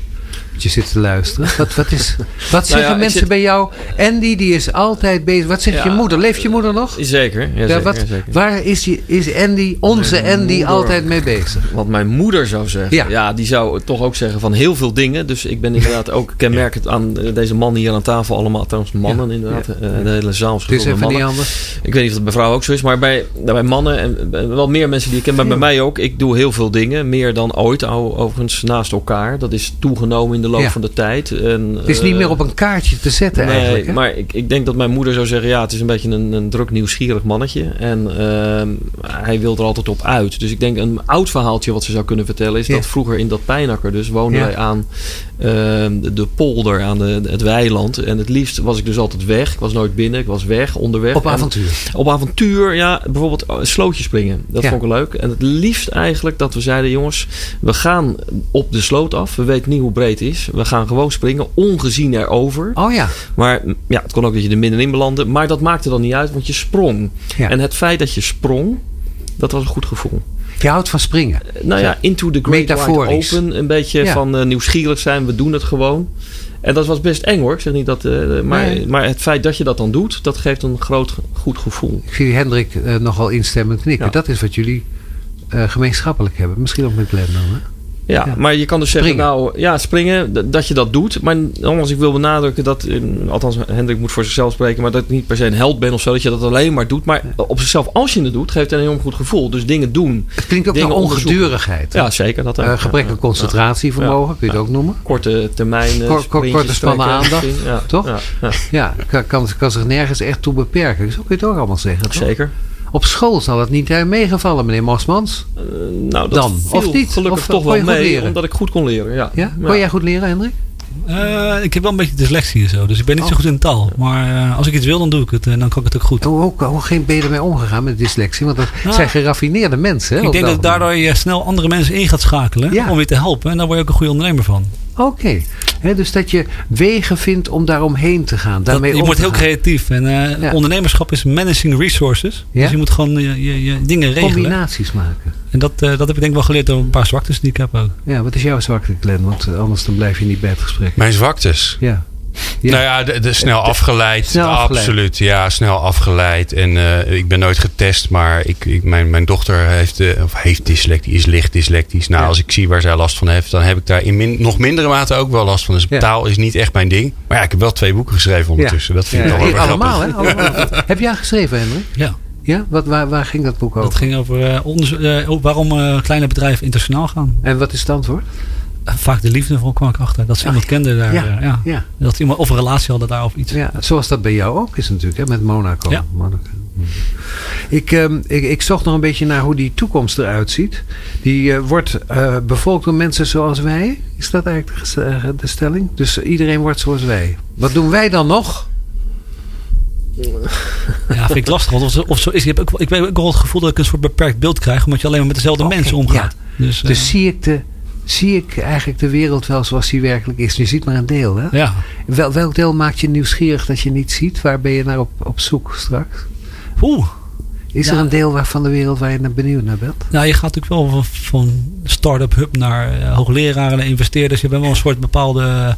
Dat je zit te luisteren. Wat, wat, is, wat zeggen Nou ik mensen zit- bij jou? Andy, die is altijd bezig. Wat zegt Ja. je moeder? Leeft je moeder nog? Zeker, ja, zeker, wat, ja, zeker. waar is, je, is Andy, onze Mijn Andy, moeder. altijd mee bezig? Wat mijn moeder zou zeggen. Ja. Die zou toch ook zeggen van heel veel dingen. Dus ik ben inderdaad ook kenmerkend aan deze mannen hier aan tafel. Allemaal trouwens mannen inderdaad. Eh, de hele zaal is mannen. niet anders. Ik weet niet of het bij vrouwen ook zo is, maar bij, bij mannen en wel meer mensen die ik ken, maar bij mij ook. Ik doe heel veel dingen, meer dan ooit overigens naast elkaar. Dat is toegenomen in de loop Ja. van de tijd. En, Het is niet eh, meer op een kaartje te zetten Nee, eigenlijk. hè? maar ik, ik denk dat mijn moeder zou zeggen: ja, het is een beetje een, een druk nieuwsgierig mannetje. En ehm, hij wil er altijd op uit. Dus ik denk een oud verhaaltje wat ze zou kunnen vertellen is Ja. dat vroeger in dat Pijnakker dus woonden wij aan ehm, de, de polder, aan de, het weiland. En het liefst was ik dus altijd weg. Ik was nooit binnen, ik was weg, onderweg. Op En- avontuur. op avontuur, ja, bijvoorbeeld oh, slootjes springen. Dat Ja. vond ik leuk. En het liefst eigenlijk dat we zeiden, jongens, we gaan op de sloot af. We weten niet hoe breed het is. We gaan gewoon springen, ongezien erover. Oh ja. Maar ja, het kon ook dat je er middenin belandde. Maar dat maakte dan niet uit, want je sprong. Ja. En het feit dat je sprong, dat was een goed gevoel. Je houdt van springen. Nou ja, into the great wide Metaforisch. open. Een beetje Ja. van eh, nieuwsgierig zijn, we doen het gewoon. En dat was best eng hoor. Ik zeg niet dat, eh, maar, Nee. maar het feit dat je dat dan doet, dat geeft een groot goed gevoel. Ik zie Hendrik eh, nogal instemmend knikken. Ja. Dat is wat jullie eh, gemeenschappelijk hebben. Misschien ook met Glenn dan. Hè? Ja, Ja. maar je kan dus zeggen, nou ja, springen, dat je dat doet. Maar nogmaals, ik wil benadrukken dat, eh, althans Hendrik moet voor zichzelf spreken, maar dat ik niet per se een held ben of zo, dat je dat alleen maar doet. Maar op zichzelf, als je het doet, geeft het een enorm goed gevoel. Dus dingen doen. Het klinkt ook naar ongedurigheid. hè? Ja, zeker. Dat. Eh, gebrek aan Ja. concentratievermogen, kun je het ook noemen. Korte termijn. Kort- kort- sprintjes korte spannen aandacht, toch? Ja, kan, kan, kan zich nergens echt toe beperken. Zo kun je het ook allemaal zeggen. toch? zeker. Op school zal het niet eh, meegevallen, meneer Mosmans. Eh, nou, dat Dan, viel of niet? gelukkig Of, toch kon wel mee, leren? omdat ik goed kon leren. Ja. Ja? Kon jij goed leren, Hendrik? Eh, ik heb wel een beetje dyslexie en zo, dus ik ben niet zo Oh. goed in taal. Maar eh, als ik iets wil, dan doe ik het en dan kan ik het ook goed. Hoe, hoe, hoe geen ben je ermee omgegaan met dyslexie? Want dat Nou, zijn geraffineerde mensen. Hè, ik denk dat daardoor je snel andere mensen in gaat schakelen Ja. om je te helpen. En daar word je ook een goede ondernemer van. Oké. Hè, Dus dat je wegen vindt om daaromheen te gaan. Dat, Daarmee je om wordt heel gaan. creatief. En eh, Ja. ondernemerschap is managing resources. Ja? Dus je moet gewoon je, je, je dingen regelen. Combinaties maken. En dat, eh, dat heb ik denk ik wel geleerd door een paar zwaktes die ik heb ook. Ja, wat is jouw zwakte, Glenn? Want eh, anders dan blijf je niet bij het gesprek. Mijn zwaktes. Ja. Ja. Nou ja, de, de snel afgeleid. Snel afgeleid. Absoluut, ja, snel afgeleid. En eh, ik ben nooit getest, maar ik, ik, mijn, mijn dochter heeft, eh, of heeft dyslectie, is licht dyslectisch. Nou, Ja. als ik zie waar zij last van heeft, dan heb ik daar in min- nog mindere mate ook wel last van. Dus Ja. taal is niet echt mijn ding. Maar ja, ik heb wel twee boeken geschreven ondertussen. Dat vind ik wel allemaal, hè? Allemaal. Heb jij geschreven, Henry? Ja, Ja? Wat, waar, waar ging dat boek over? dat ging over ook waarom eh, kleine bedrijven internationaal gaan. En wat is het antwoord? Vaak de liefde van kwam ik achter. Dat ze iemand kenden daar. Ja, eh, ja. ja. Dat iemand of een relatie hadden daar of iets. Ja, zoals dat bij jou ook is natuurlijk, hè, met Monaco. Ja. Monaco. Ik, ehm, ik, ik zocht nog een beetje naar hoe die toekomst eruit ziet. Die eh, wordt eh, bevolkt door mensen zoals wij. Is dat eigenlijk de, stelling? Dus iedereen wordt zoals wij. Wat doen wij dan nog? Ja, vind ik lastig. Want of, of zo is. Ik heb ook, ik heb ook wel het gevoel dat ik een soort beperkt beeld krijg. Omdat je alleen maar met dezelfde mensen omgaat. Dus, Dus zie ik, de, zie ik eigenlijk de wereld wel zoals die werkelijk is. Je ziet maar een deel, hè? ja. Wel, welk deel maakt je nieuwsgierig dat je niet ziet? Waar ben je naar op, op zoek straks? Oeh. Is Ja. er een deel van de wereld waar je naar benieuwd naar bent? Nou, je gaat natuurlijk wel van, van start-up hub naar eh, hoogleraren en investeerders. Je bent wel een soort bepaalde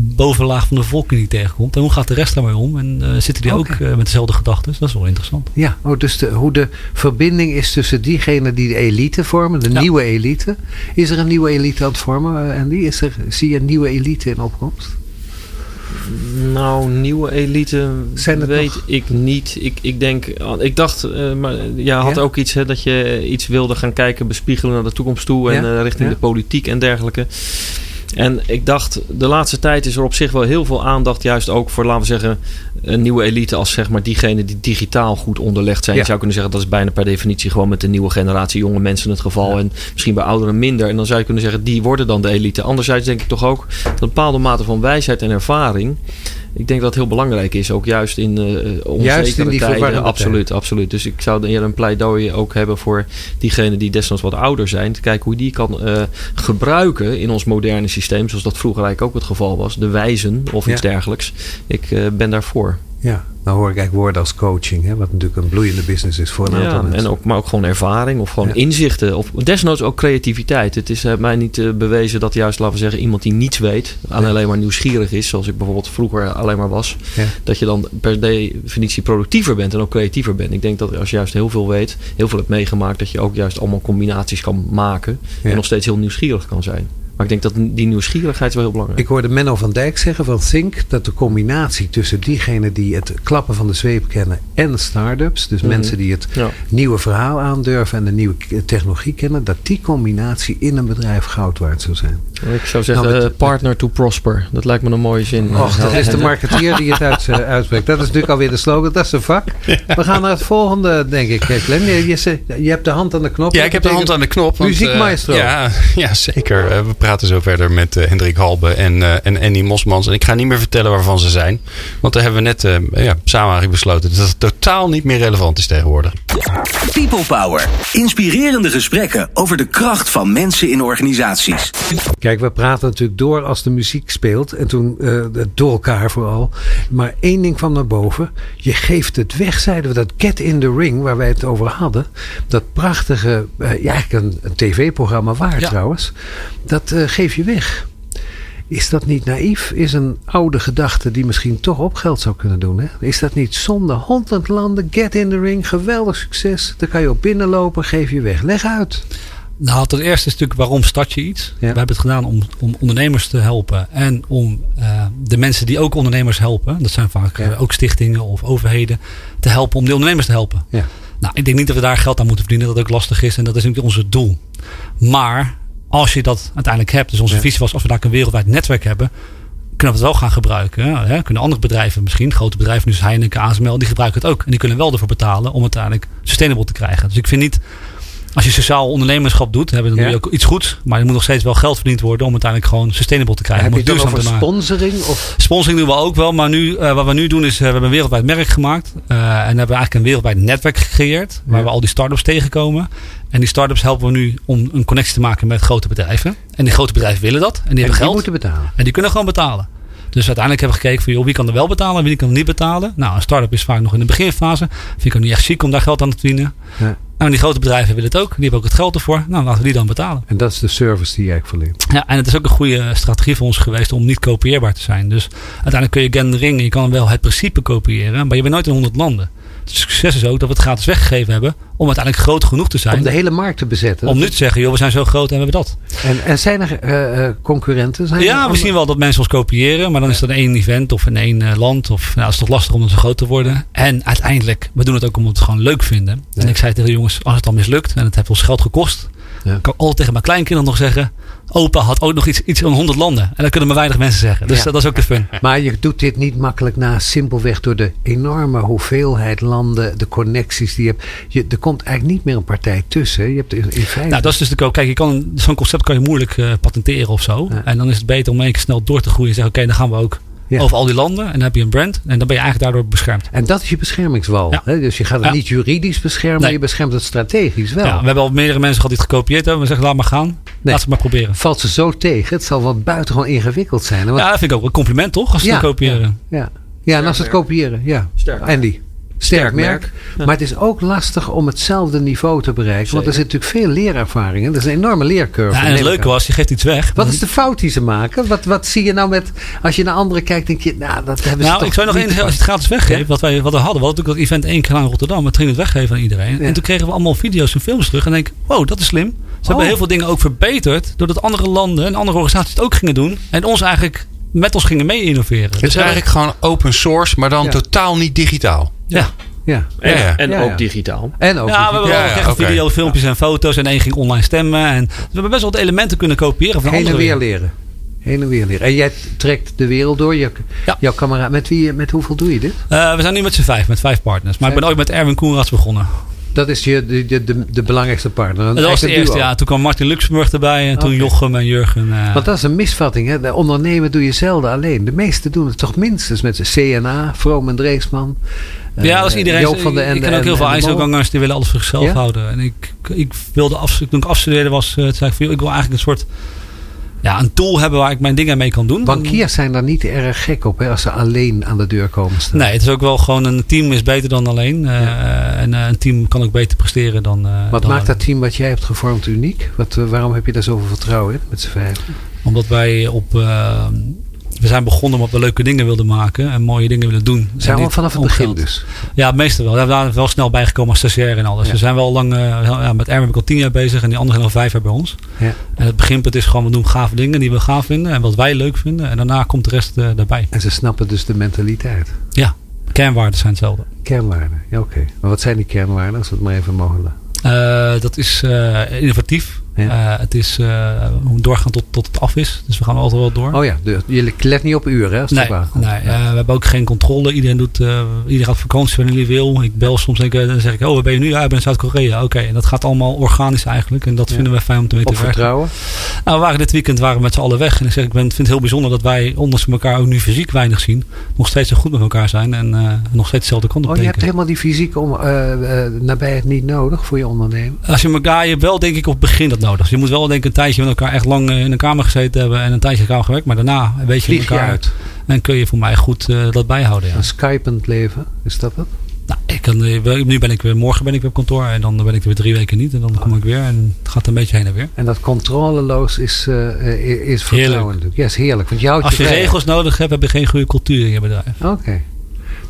bovenlaag van de bevolking die tegenkomt. En hoe gaat de rest daarmee om? En eh, zitten die ook eh, met dezelfde gedachten? Dat is wel interessant. Ja, oh, dus de, hoe de verbinding is tussen diegenen die de elite vormen, de Ja. nieuwe elite. Is er een nieuwe elite aan het vormen, eh, Andy? Is er, zie je een nieuwe elite in opkomst? Nou, nieuwe elite Zijn weet nog- ik niet. Ik, ik denk, ik dacht, eh, maar jij had Ja? ook iets hè, dat je iets wilde gaan kijken, bespiegelen naar de toekomst toe en Ja? richting Ja? de politiek en dergelijke. En ik dacht, de laatste tijd is er op zich wel heel veel aandacht, juist ook voor, laten we zeggen, een nieuwe elite als zeg maar diegenen die digitaal goed onderlegd zijn. Ja. Je zou kunnen zeggen, dat is bijna per definitie gewoon met de nieuwe generatie jonge mensen het geval. Ja. En misschien bij ouderen minder. En dan zou je kunnen zeggen, die worden dan de elite. Anderzijds denk ik toch ook dat een bepaalde mate van wijsheid en ervaring. Ik denk dat het heel belangrijk is, ook juist in eh onzekere Juist in die tijden. Absoluut, absoluut. Dus ik zou eerder een pleidooi ook hebben voor diegenen die desnoods wat ouder zijn. Te kijken hoe die kan eh, gebruiken in ons moderne systeem. Zoals dat vroeger eigenlijk ook het geval was. De wijzen of iets Ja. dergelijks. Ik eh, ben daarvoor. Ja, dan hoor ik eigenlijk woorden als coaching, hè, wat natuurlijk een bloeiende business is voor een aantal Ja, mensen. en ook, maar ook gewoon ervaring of gewoon Ja. inzichten. Of desnoods ook creativiteit. Het is eh, mij niet eh, bewezen dat juist, laten we zeggen, iemand die niets weet. en alleen maar nieuwsgierig is. Zoals ik bijvoorbeeld vroeger alleen maar was. Ja. Dat je dan per definitie productiever bent en ook creatiever bent. Ik denk dat als je juist heel veel weet, heel veel hebt meegemaakt. Dat je ook juist allemaal combinaties kan maken. En nog steeds heel nieuwsgierig kan zijn. Maar ik denk dat die nieuwsgierigheid is wel heel belangrijk. Ik hoorde Menno van Dijk zeggen van Think dat de combinatie tussen diegenen die het klappen van de zweep kennen en start-ups, dus Mhm. mensen die het Ja. nieuwe verhaal aandurven en de nieuwe technologie kennen, dat die combinatie in een bedrijf goud waard zou zijn. Ik zou zeggen, Nou, met- partner to prosper. Dat lijkt me een mooie zin. Och, dat is de marketeer die het uit, eh, uitspreekt. Dat is natuurlijk alweer de slogan, dat is een vak. We gaan naar het volgende, denk ik, eh, Glenn. Je, je, je hebt de hand aan de knop. Ja, ik heb de hand aan de knop. want, Muziek eh, ja, ja, zeker. We praten zo verder met eh, Hendrik Halbe en, eh, en Andy Mosmans. En ik ga niet meer vertellen waarvan ze zijn. Want daar hebben we net eh, ja, samen eigenlijk besloten dat het totaal niet meer relevant is tegenwoordig. People Power. Inspirerende gesprekken over de kracht van mensen in organisaties. Kijk, we praten natuurlijk door als de muziek speelt. En toen eh, door elkaar vooral. Maar één ding kwam naar boven. Je geeft het weg, zeiden we. Dat Get in the Ring, waar wij het over hadden. Dat prachtige, eh, ja, eigenlijk een, een tv-programma waar Ja. trouwens. Dat geef je weg. Is dat niet naïef? Is een oude gedachte die misschien toch op geld zou kunnen doen? Hè? Is dat niet zonde? Honderd landen, get in the ring, geweldig succes. Daar kan je op binnenlopen, geef je weg. Leg uit. Nou, ten eerste is natuurlijk waarom start je iets? We hebben het gedaan om, om ondernemers te helpen. En om eh, de mensen die ook ondernemers helpen. Dat zijn vaak Ja. eh, ook stichtingen of overheden. Te helpen om die ondernemers te helpen. Ja. Nou, ik denk niet dat we daar geld aan moeten verdienen. Dat het ook lastig is. En dat is natuurlijk ons doel. Maar als je dat uiteindelijk hebt. Dus onze Ja. visie was als we daar een wereldwijd netwerk hebben. Kunnen we het wel gaan gebruiken. Hè? Kunnen andere bedrijven misschien. Grote bedrijven, dus Heineken, ASML. Die gebruiken het ook. En die kunnen wel ervoor betalen om het uiteindelijk sustainable te krijgen. Dus ik vind niet als je sociaal ondernemerschap doet, hebben, dan doe je ook iets goeds. Maar er moet nog steeds wel geld verdiend worden om uiteindelijk gewoon sustainable te krijgen. Heb je het over sponsoring? Of? Sponsoring doen we ook wel, maar nu, eh, wat we nu doen is, eh, we hebben een wereldwijd merk gemaakt. Eh, en hebben we eigenlijk een wereldwijd netwerk gecreëerd, waar Ja. we al die start-ups tegenkomen. En die start-ups helpen we nu om een connectie te maken met grote bedrijven. En die grote bedrijven willen dat. En die En hebben die geld. moeten betalen. En die kunnen gewoon betalen. Dus uiteindelijk hebben we gekeken van joh, wie kan er wel betalen en wie kan er niet betalen. Nou, een start-up is vaak nog in de beginfase. Vind ik ook niet echt chic om daar geld aan te verdienen. Ja. Nou, die grote bedrijven willen het ook. Die hebben ook het geld ervoor. Nou, laten we die dan betalen. En dat is de service die je eigenlijk verleent. Ja, en het is ook een goede strategie voor ons geweest om niet kopieerbaar te zijn. Dus uiteindelijk kun je gendering, je kan wel het principe kopiëren, maar je bent nooit in 100 landen. Succes is ook dat we het gratis weggegeven hebben om uiteindelijk groot genoeg te zijn. Om de hele markt te bezetten. om nu te zeggen, joh, we zijn zo groot en we hebben dat. En, en zijn er eh, eh, concurrenten? Zijn er Ja, we andere- zien wel dat mensen ons kopiëren, maar dan is dat één event of in één eh, land. Of nou, het is toch lastig om dan zo groot te worden. En uiteindelijk, we doen het ook omdat we het gewoon leuk vinden. Ja. En ik zei tegen de jongens, als het dan mislukt en het heeft ons geld gekost, Ja. kan ik altijd tegen mijn kleinkinderen nog zeggen. Opa had ook nog iets, iets van 100 landen. En dat kunnen maar weinig mensen zeggen. Dus Ja. dat, dat is ook de fun. Maar je doet dit niet makkelijk na, simpelweg door de enorme hoeveelheid landen, de connecties die je hebt. Je, er komt eigenlijk niet meer een partij tussen. Je hebt in, in feite. Nou, dat is dus de Kijk, je kan zo'n concept kan je moeilijk eh, patenteren of zo. Ja. En dan is het beter om één keer snel door te groeien en zeggen: Oké, dan gaan we ook Ja. over al die landen. En dan heb je een brand. En dan ben je eigenlijk daardoor beschermd. En dat is je beschermingswal. Ja. Hè? Dus je gaat het Ja. niet juridisch beschermen, Nee. je beschermt het strategisch wel. Ja, we hebben al meerdere mensen gehad die het gekopieerd hebben. We zeggen: Laat maar gaan. Laat ze maar proberen. Valt ze zo tegen? Het zal wel buitengewoon ingewikkeld zijn. hè? Want- Ja, dat vind ik ook een compliment, toch? Als ze het kopiëren. Ja, ja en als ze het kopiëren, ja. Sterk. Andy. Sterk, merk. Ja. Maar het is ook lastig om hetzelfde niveau te bereiken. Want er zit natuurlijk veel leerervaring in. Dat is een enorme leercurve. Ja, en het leuke was, je geeft iets weg. Wat is de fout die ze maken? Wat, wat zie je nou met... Als je naar anderen kijkt, denk je... Nou, dat hebben ze Nou, toch ik zou nog één, als je het gratis weggeeft, Ja? wat, wij, wat we hadden. We hadden natuurlijk dat event één keer aan Rotterdam. We gingen het weggeven aan iedereen. Ja. En toen kregen we allemaal video's en films terug. En denk ik, wow, dat is slim. Ze hebben Oh. heel veel dingen ook verbeterd. Doordat andere landen en andere organisaties het ook gingen doen. En ons eigenlijk met ons gingen mee innoveren. Het is hebben- eigenlijk gewoon open source, maar dan Ja. totaal niet digitaal. Ja, Ja. En, Ja, ja. en Ja, ook ja. digitaal. En ook... ja, we hebben wel oké. video, filmpjes en foto's. En één ging online stemmen. En we hebben best wel wat elementen kunnen kopiëren van heen en weer leren. Heen en weer leren. En jij trekt de wereld door. Je, Ja. Jouw kameraad. Met, wie, met hoeveel doe je dit? Eh, we zijn nu met z'n vijf, met vijf partners. Maar ik ben ooit met Erwin Koenraads begonnen. Dat is je, de, de, de, de belangrijkste partner. Dat was de eerste, duo. ja. Toen kwam Martin Luxemburg erbij. En toen. Jochem en Jurgen. eh, Want dat is een misvatting. Hè? De ondernemen doe je zelden alleen. De meesten doen het toch minstens met de CNA, Vroom en Dreesman. eh, Ja, dat is iedereen. Joop van de ik ken ook heel veel. IJsselgangers die willen alles voor zichzelf Ja? houden. En ik, ik wilde af, toen ik afstudeerde was, eh, zei ik van, joh, ik wil eigenlijk een soort ja, een tool hebben waar ik mijn dingen mee kan doen. Bankiers zijn daar niet erg gek op hè, als ze alleen aan de deur komen staan. Nee, het is ook wel gewoon een team is beter dan alleen. Eh. En eh, een team kan ook beter presteren dan. eh, Wat dan maakt dat team wat jij hebt gevormd uniek? Wat, waarom heb je daar zoveel vertrouwen in met z'n vijf? Omdat wij op. we zijn begonnen omdat we leuke dingen wilden maken en mooie dingen willen doen. En Zijn we al vanaf het begin dus? Ja, het meeste wel. We zijn wel snel bijgekomen als stagiair en alles. Ja. We zijn wel lang. eh, ja, met Erwin ben ik al tien jaar bezig en die anderen nog vijf jaar bij ons. Ja. En het beginpunt is gewoon, we doen gave dingen die we gaaf vinden en wat wij leuk vinden. En daarna komt de rest eh, daarbij. En ze snappen dus de mentaliteit. Ja, kernwaarden zijn hetzelfde. Kernwaarden, ja oké. Maar wat zijn die kernwaarden, als we het maar even mogen? Eh, dat is innovatief. Ja. Eh, het is hoe doorgaan tot, tot het af is. Dus we gaan altijd wel door. Oh ja, de, je let niet op uren hè, als Nee, nee eh, we hebben ook geen controle. Iedereen, doet, iedereen gaat vakantie wanneer hij wil. Ik bel soms ik, dan zeg ik, oh waar ben je nu? Ja, ik ben in Zuid-Korea. Oké, en dat gaat allemaal organisch eigenlijk. En dat Ja. vinden we fijn om te weten. Op werken. vertrouwen? Nou, we waren dit weekend waren we met z'n allen weg. En ik zeg, ik ben, vind het heel bijzonder dat wij, ondanks elkaar ook nu fysiek weinig zien, nog steeds zo goed met elkaar zijn. En nog steeds dezelfde kant op Oh, je hebt helemaal die fysieke om, nabijheid niet nodig voor je ondernemen? Als je elkaar, je wel denk ik op het begin dat nodig. Dus je moet wel denk ik een tijdje met elkaar echt lang eh, in een kamer gezeten hebben en een tijdje elkaar gewerkt. Maar daarna weet je elkaar uit? en kun je voor mij goed eh, dat bijhouden. Ja. Een skypend leven, is dat het? Nou, ik kan, eh, nu ben ik weer, morgen ben ik weer op kantoor en dan ben ik er weer drie weken niet. En dan kom ik weer en het gaat een beetje heen en weer. En dat controleloos is, eh, is vertrouwen natuurlijk. Ja, is heerlijk. Want Als je regels nodig hebt, heb je geen goede cultuur in je bedrijf. Oké.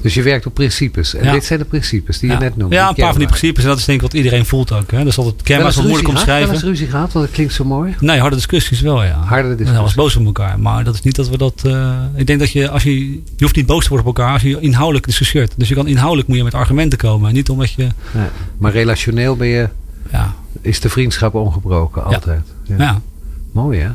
Dus je werkt op principes. En Ja. dit zijn de principes die ja. je net noemde. Ja, een paar van die principes. En dat is denk ik wat iedereen voelt ook. Hè. Dat is altijd kenbaar, wat moeilijk? Wel omschrijven. eens ruzie gehad, want het klinkt zo mooi. Nee, harde discussies wel, ja. Harde discussies. dat was boos op elkaar. Maar dat is niet dat we dat... eh, ik denk dat je, als je... Je hoeft niet boos te worden op elkaar als je inhoudelijk discussieert. Dus je kan inhoudelijk moet je met argumenten komen. En niet omdat je... Nee. Maar relationeel ben je, Ja, is de vriendschap ongebroken, altijd. Ja. ja. Mooi hè?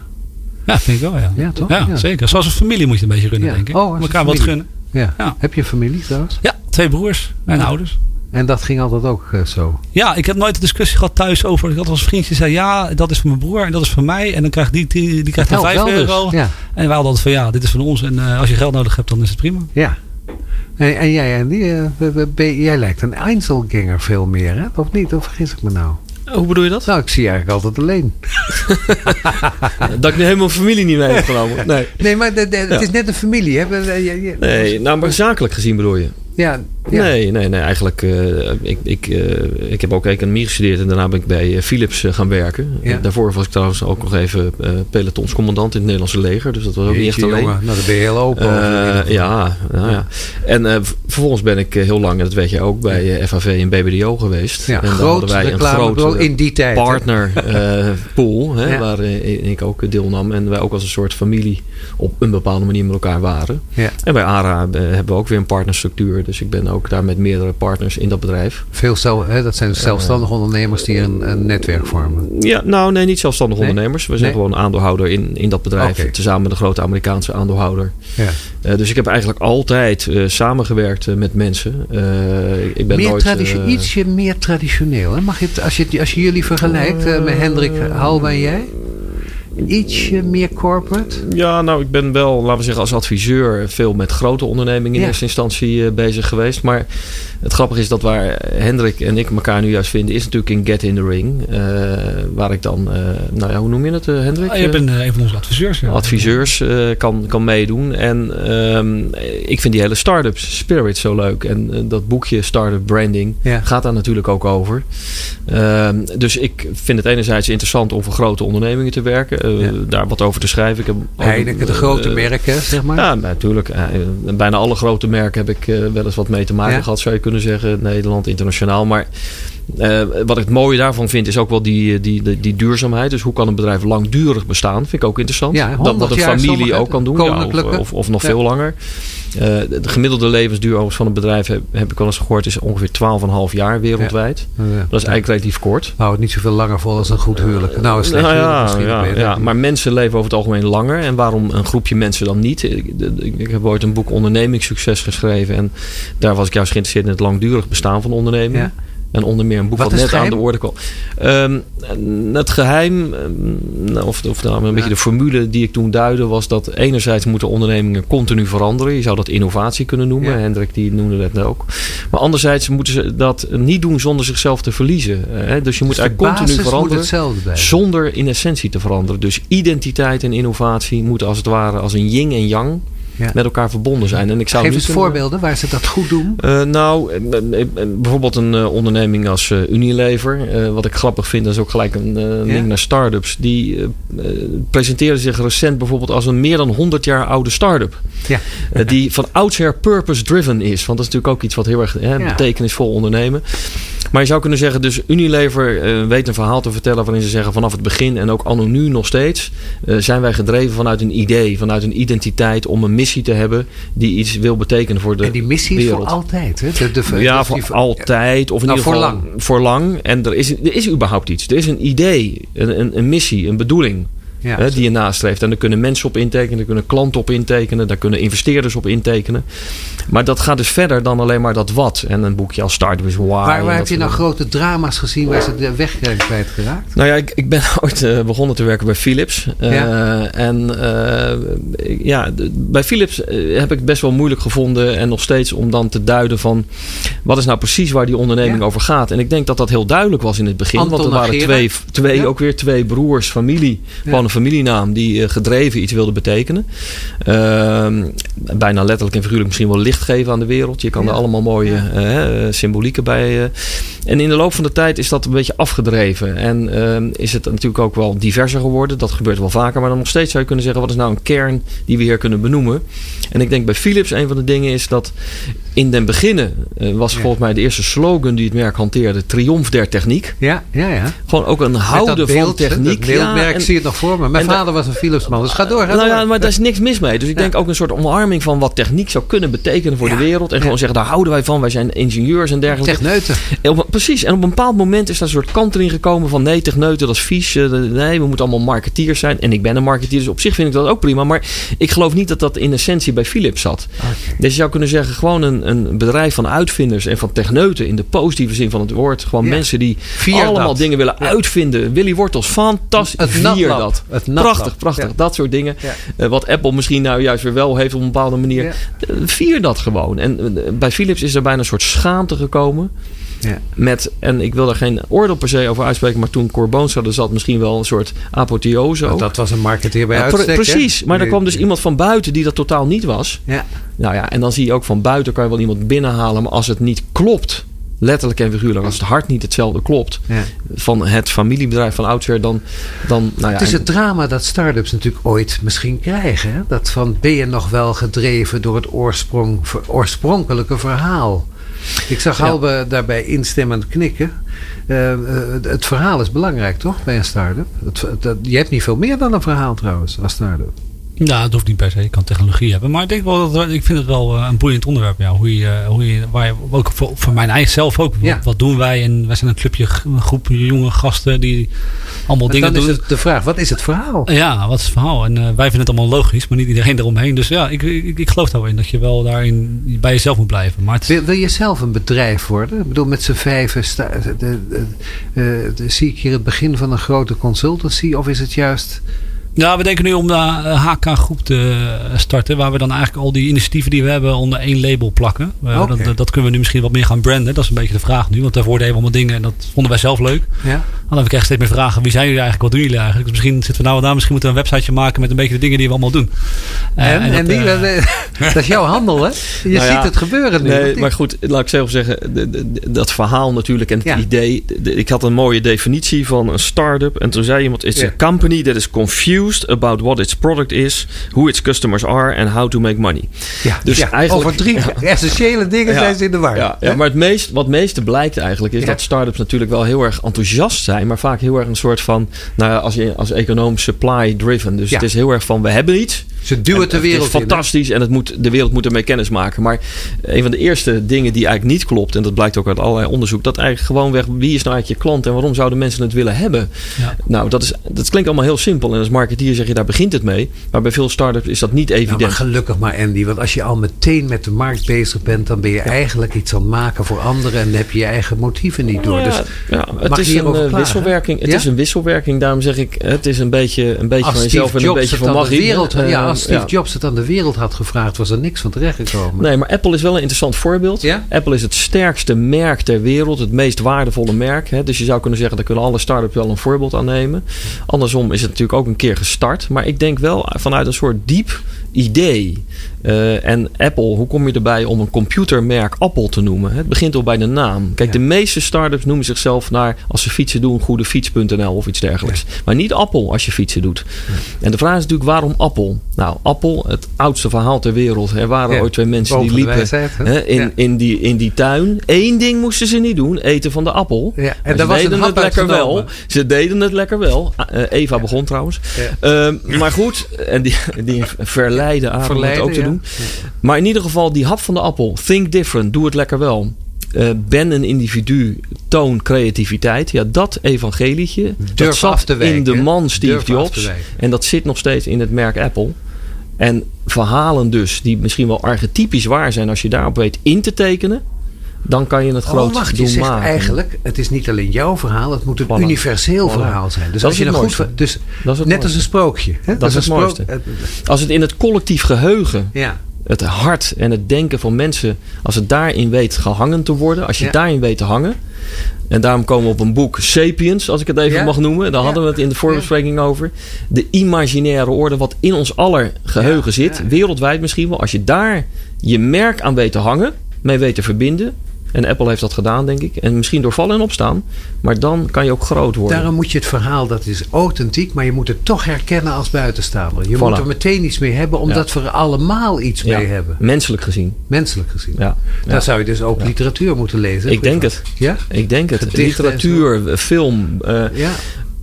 ja vind ik wel, ja. Ja, toch? Ja, zeker. Zoals een familie moet je een beetje runnen, denk ik. Oh, elkaar wat gunnen. Ja. Ja. Heb je familie trouwens? Ja, twee broers en Ja. ouders. En dat ging altijd ook eh, zo. Ja, ik heb nooit een discussie gehad thuis over. Ik had als vriendje die zei: ja, dat is voor mijn broer en dat is voor mij. En dan krijgt die, die, die krijgt dan Helpt 5 wel dus. euro. Ja. En wij hadden altijd van ja, dit is van ons. En eh, als je geld nodig hebt, dan is het prima. ja. En, en jij, we- we- ben- jij lijkt een Einzelganger veel meer, hè? Of niet? Of vergis ik me nou? Hoe bedoel je dat? Nou, ik zie je eigenlijk altijd alleen. Dat ik nu helemaal familie niet mee heb genomen. Nee. Nee, maar de- de- het Ja. is net een familie, hè? Eh, Nee, nou, maar zakelijk gezien bedoel je? Ja, ja. Nee, nee, nee. Eigenlijk, eh, ik, ik, eh, ik heb ook economie gestudeerd en daarna ben ik bij eh, Philips gaan werken. Ja. Daarvoor was ik trouwens ook nog even pelotonscommandant in het Nederlandse leger. Dus dat was ook niet echt Jeetje, alleen. jongen, Nou, dan ben je heel open. Geval. ja, nou ja. En vervolgens ben ik heel lang, en dat weet je ook, bij FAV en BBDO geweest. Ja, en groot wij een grote in die tijd. hè? partner eh, pool, hè, Ja. waar eh, ik ook deelnam. En wij ook als een soort familie op een bepaalde manier met elkaar waren. En bij ARA hebben we ook weer een partnerstructuur. Dus ik ben ook daar met meerdere partners in dat bedrijf. Veel zelf, hè, dat zijn zelfstandige ondernemers die een, een netwerk vormen. Ja, nou nee, niet zelfstandig Nee? ondernemers. We zijn Nee? gewoon aandeelhouder in, in dat bedrijf. Tezamen met een grote Amerikaanse aandeelhouder. Ja. Eh, dus ik heb eigenlijk altijd eh, samengewerkt eh, met mensen. Eh, ik ben meer nooit... eh, ietsje meer traditioneel. Hè? Mag je het, als, je, als je jullie vergelijkt eh, met Hendrik Halma en jij? Ietsje meer corporate? Ja, nou, ik ben wel, laten we zeggen, als adviseur veel met grote ondernemingen in Ja. eerste instantie eh, bezig geweest. Maar het grappige is dat waar Hendrik en ik elkaar nu juist vinden, is natuurlijk in Get in the Ring. eh, waar ik dan, eh, nou ja, hoe noem je het, eh, Hendrik? Ah, je bent een van onze adviseurs. ja. adviseurs kan, kan meedoen. En ehm, ik vind die hele start-up spirit zo leuk. En dat boekje Startup Branding Ja. gaat daar natuurlijk ook over. Ehm, dus ik vind het enerzijds interessant om voor grote ondernemingen te werken. Ja. Daar wat over te schrijven. Ik heb Heineken, de grote merken, zeg maar. Ja, natuurlijk. Bijna alle grote merken heb ik wel eens wat mee te maken gehad, zou je kunnen zeggen. Nederland, internationaal. Maar eh, wat ik het mooie daarvan vind, is ook wel die, die, die, die duurzaamheid. Dus hoe kan een bedrijf langdurig bestaan? Vind ik ook interessant. Ja, dat 100 wat een familie ook kan doen. Ja, of, koninklijke. of, of nog Ja. veel langer. Eh, de gemiddelde levensduur van een bedrijf, heb, heb ik wel eens gehoord, is ongeveer 12,5 jaar wereldwijd. Dat is eigenlijk relatief kort. Hou het niet zoveel langer vol als een goed huwelijk. Nou, een slecht Nou huwelijk ja, misschien. ja, maar mensen leven over het algemeen langer. En waarom een groepje mensen dan niet? Ik heb ooit een boek Ondernemingssucces geschreven. En daar was ik juist geïnteresseerd in het langdurig bestaan van ondernemingen. En onder meer een boek Wat net aan de orde kwam. Ehm, het geheim, ehm, of, of nou, een Ja. beetje de formule die ik toen duidde, was dat enerzijds moeten ondernemingen continu veranderen. Je zou dat innovatie kunnen noemen. Ja. Hendrik die noemde dat ook. Maar anderzijds moeten ze dat niet doen zonder zichzelf te verliezen. Eh, hè. Dus je moet Dus de eigenlijk continu moet veranderen. Zonder in essentie te veranderen. Dus identiteit en innovatie moeten als het ware als een yin en yang Ja. met elkaar verbonden zijn. En ik zou Geef eens kunnen- voorbeelden waar ze dat goed doen. Eh, nou, eh, eh, bijvoorbeeld een onderneming als eh, Unilever. wat ik grappig vind, dat is ook gelijk een link naar start-ups. Die presenteerde zich recent bijvoorbeeld als een meer dan 100 jaar oude start-up. Ja. Die van oudsher purpose-driven is. Want dat is natuurlijk ook iets wat heel erg hè, betekenisvol ondernemen. Maar je zou kunnen zeggen, dus Unilever eh, weet een verhaal te vertellen waarin ze zeggen vanaf het begin en ook anno nu nog steeds eh, zijn wij gedreven vanuit een idee, vanuit een identiteit om een missie te hebben die iets wil betekenen voor de En die missie is voor altijd. Hè? De, de, Ja, voor altijd. Of in Nou, ieder voor geval voor lang. En er is, er is überhaupt iets. Er is een idee, een, een, een missie, een bedoeling. Ja. hè, die je nastreeft. En daar kunnen mensen op intekenen, daar kunnen klanten op intekenen, daar kunnen investeerders op intekenen. Maar dat gaat dus verder dan alleen maar dat wat. En een boekje als Startup is Why. Waar, heb je nou grote drama's gezien waar ze de weg zijn kwijtgeraakt? Nou ja, ik, ik ben ooit eh, begonnen te werken bij Philips. Eh, Ja. En eh, ja, bij Philips heb ik het best wel moeilijk gevonden. En nog steeds om dan te duiden van... wat is nou precies waar die onderneming Ja. over gaat. En ik denk dat dat heel duidelijk was in het begin. Anton want er waren twee, twee Ja. ook weer twee broers, familie. Ja. Familienaam die eh, gedreven iets wilde betekenen. Ehm, bijna letterlijk en figuurlijk misschien wel licht geven aan de wereld. Je kan Ja. er allemaal mooie eh, symbolieken bij... eh, en in de loop van de tijd is dat een beetje afgedreven. En ehm, is het natuurlijk ook wel diverser geworden. Dat gebeurt wel vaker. Maar dan nog steeds zou je kunnen zeggen... wat is nou een kern die we hier kunnen benoemen? En ik denk bij Philips een van de dingen is dat... in den beginnen eh, was Ja. volgens mij de eerste slogan die het merk hanteerde... Triomf der techniek. Ja, ja, ja. Gewoon ook een houden van beeld, hè, techniek. Dat beeldmerk en- zie je het nog voor me. Mijn En vader was een Philipsman, dus ga door. Ga Nou door. ja, maar daar is niks mis mee. Dus ik denk ook een soort omarming van wat techniek zou kunnen betekenen voor de wereld. En gewoon zeggen, daar houden wij van. Wij zijn ingenieurs en dergelijke. Techneuten. En precies. En op een bepaald moment is daar een soort kanteling gekomen van nee, techneuten, dat is vies. Eh, Nee, we moeten allemaal marketeers zijn. En ik ben een marketeer, dus op zich vind ik dat ook prima. Maar ik geloof niet dat dat in essentie bij Philips zat. Dus je zou kunnen zeggen, gewoon een, een bedrijf van uitvinders en van techneuten in de positieve zin van het woord. Gewoon Ja. mensen die Vier allemaal dat. dingen willen Ja. uitvinden. Willy Wortels, fantastisch. Het Vier dat. Prachtig, prachtig. Ja. Dat soort dingen. Eh, wat Apple misschien nou juist weer wel heeft op een bepaalde manier. Vier dat gewoon. En eh, bij Philips is er bijna een soort schaamte gekomen. Ja. Met, en ik wil daar geen oordeel per se over uitspreken, maar toen Cor Boonstra er zat, misschien wel een soort apotheose. Dat was een marketeer bij Ja, hè? precies, maar er kwam dus iemand van buiten die dat totaal niet was. Ja. Nou ja, en dan zie je ook van buiten kan je wel iemand binnenhalen, maar als het niet klopt, letterlijk en figuurlijk, als het hart niet hetzelfde klopt Ja. van het familiebedrijf van oudsher, dan, dan nou ja, Het is het drama dat start-ups natuurlijk ooit misschien krijgen. Hè? Dat van ben je nog wel gedreven door het oorsprong, oorspronkelijke verhaal. Ik zag Ja. Halbe daarbij instemmend knikken. Eh, eh, het verhaal is belangrijk toch bij een start-up? Het, je hebt niet veel meer dan een verhaal trouwens als start-up. Nou, het hoeft niet per se. Je kan technologie hebben. Maar ik denk wel dat ik vind het wel eh, een boeiend onderwerp. Ja, hoe je, eh, hoe je, waar je ook voor, voor mijn eigen zelf ook. Ja. Wat, doen wij? En wij zijn een clubje, een groep jonge gasten die allemaal En dingen dan is doen. het de vraag, wat is het verhaal? Ja, wat is het verhaal? En eh, wij vinden het allemaal logisch, maar niet iedereen eromheen. Dus ja, ik, ik, ik geloof daar wel in dat je wel daarin bij jezelf moet blijven. Maar het, Wil, wil je zelf een bedrijf worden? Ik bedoel, met z'n vijven sta- de, de, de- de- zie ik hier het begin van een grote consultancy? Of is het juist... Ja, we denken nu om de HK-groep te starten. Waar we dan eigenlijk al die initiatieven die we hebben onder één label plakken. Dat, dat kunnen we nu misschien wat meer gaan branden. Dat is een beetje de vraag nu. Want daarvoor deden we allemaal dingen en dat vonden wij zelf leuk. Ja? Dan heb ik echt steeds meer vragen. Wie zijn jullie eigenlijk? Wat doen jullie eigenlijk? Dus misschien zitten we nou daar. Misschien moeten we een websiteje maken met een beetje de dingen die we allemaal doen. Eh, En, en, dat, die, eh, dat is jouw handel, hè? Je Nou ja, ziet het gebeuren nu. Nee, maar goed, laat ik zelf zeggen, de- de- de- dat verhaal natuurlijk en het Ja. idee. de- de- ik had een mooie definitie van een start-up. En toen zei iemand: It's Ja. a company that is confused about what its product is, who its customers are and how to make money. ja, dus ja, eigenlijk- over drie essentiële dingen zijn ze in de war. Ja, maar het meest, wat het meeste blijkt eigenlijk is dat start-ups natuurlijk wel heel erg enthousiast zijn, maar vaak heel erg een soort van, nou als, je, als econoom supply driven. Dus het is heel erg van, we hebben iets. Ze duwen En de wereld Het is in, fantastisch en het moet, de wereld moet ermee kennis maken. Maar een van de eerste dingen die eigenlijk niet klopt, en dat blijkt ook uit allerlei onderzoek, dat eigenlijk gewoon weg, wie is nou eigenlijk je klant en waarom zouden mensen het willen hebben? Nou, dat, is, dat klinkt allemaal heel simpel. En als marketeer zeg je, daar begint het mee. Maar bij veel start-ups is dat niet Nou, evident. maar gelukkig maar Andy, want als je al meteen met de markt bezig bent, dan ben je eigenlijk iets aan het maken voor anderen en dan heb je je eigen motieven niet door. Ja, Dus ja, het is een eh, klagen? wisselwerking. Het is een wisselwerking. Daarom zeg ik, het is een beetje, een beetje als van jezelf en een beetje van de magie. wereld, Eh, ja, als Steve. Jobs het aan de wereld had gevraagd, was er niks van terechtgekomen. Nee, maar Apple is wel een interessant voorbeeld. Apple is het sterkste merk ter wereld, het meest waardevolle merk. Hè? Dus je zou kunnen zeggen, daar kunnen alle start-ups wel een voorbeeld aan nemen. Andersom is het natuurlijk ook een keer gestart. Maar ik denk wel vanuit een soort diep idee. Eh, en Apple, hoe kom je erbij om een computermerk Apple te noemen? Het begint al bij de naam. Kijk, Ja. de meeste start-ups noemen zichzelf naar, als ze fietsen doen, goedefiets.nl of iets dergelijks. Maar niet Apple als je fietsen doet. En de vraag is natuurlijk, waarom Apple? Nou, Apple, het oudste verhaal ter wereld. Er waren ooit twee mensen die boven liepen wijsheid, hè? in, in, die, in die tuin. Eén ding moesten ze niet doen: eten van de appel. En ze was een deden hap het lekker wel. Ze deden het lekker wel. Eh, Eva begon trouwens. Ehm, maar goed, en die, die verleiden aan om het ook te doen. Maar in ieder geval, die hap van de appel. Think different. Doe het lekker wel. Eh, ben een individu. Toon creativiteit. Ja, dat evangelietje. Durf dat zat te in de man Steve Durf Jobs. En dat zit nog steeds in het merk Apple. En verhalen dus, die misschien wel archetypisch waar zijn als je daarop weet in te tekenen. Dan kan je het groot Oh, wacht, je doen zegt maken. eigenlijk, het is niet alleen jouw verhaal, het moet een universeel verhaal zijn. Dus Dat als je het een goed, dus het net als een sprookje. Hè? Dat is het een sprook- mooiste. eh, Als het in het collectief geheugen, Ja, het hart en het denken van mensen, als het daarin weet gehangen te worden, als je Ja. daarin weet te hangen. En daarom komen we op een boek Sapiens, als ik het even Ja. mag noemen. Daar Ja. hadden we het in de voorbespreking over. De imaginaire orde, wat in ons aller geheugen zit, wereldwijd misschien wel. Als je daar je merk aan weet te hangen, mee weet te verbinden. En Apple heeft dat gedaan, denk ik. En misschien door vallen en opstaan. Maar dan kan je ook groot worden. daarom moet je het verhaal, dat is authentiek, maar je moet het toch herkennen als buitenstaander. Je Voilà. moet er meteen iets mee hebben, omdat we er allemaal iets Ja, mee hebben. Menselijk gezien. Menselijk gezien. Ja. Dan Ja. zou je dus ook literatuur moeten lezen. Ik denk het. Ja? Ik denk het. Gedichten Literatuur, film. eh, Ja.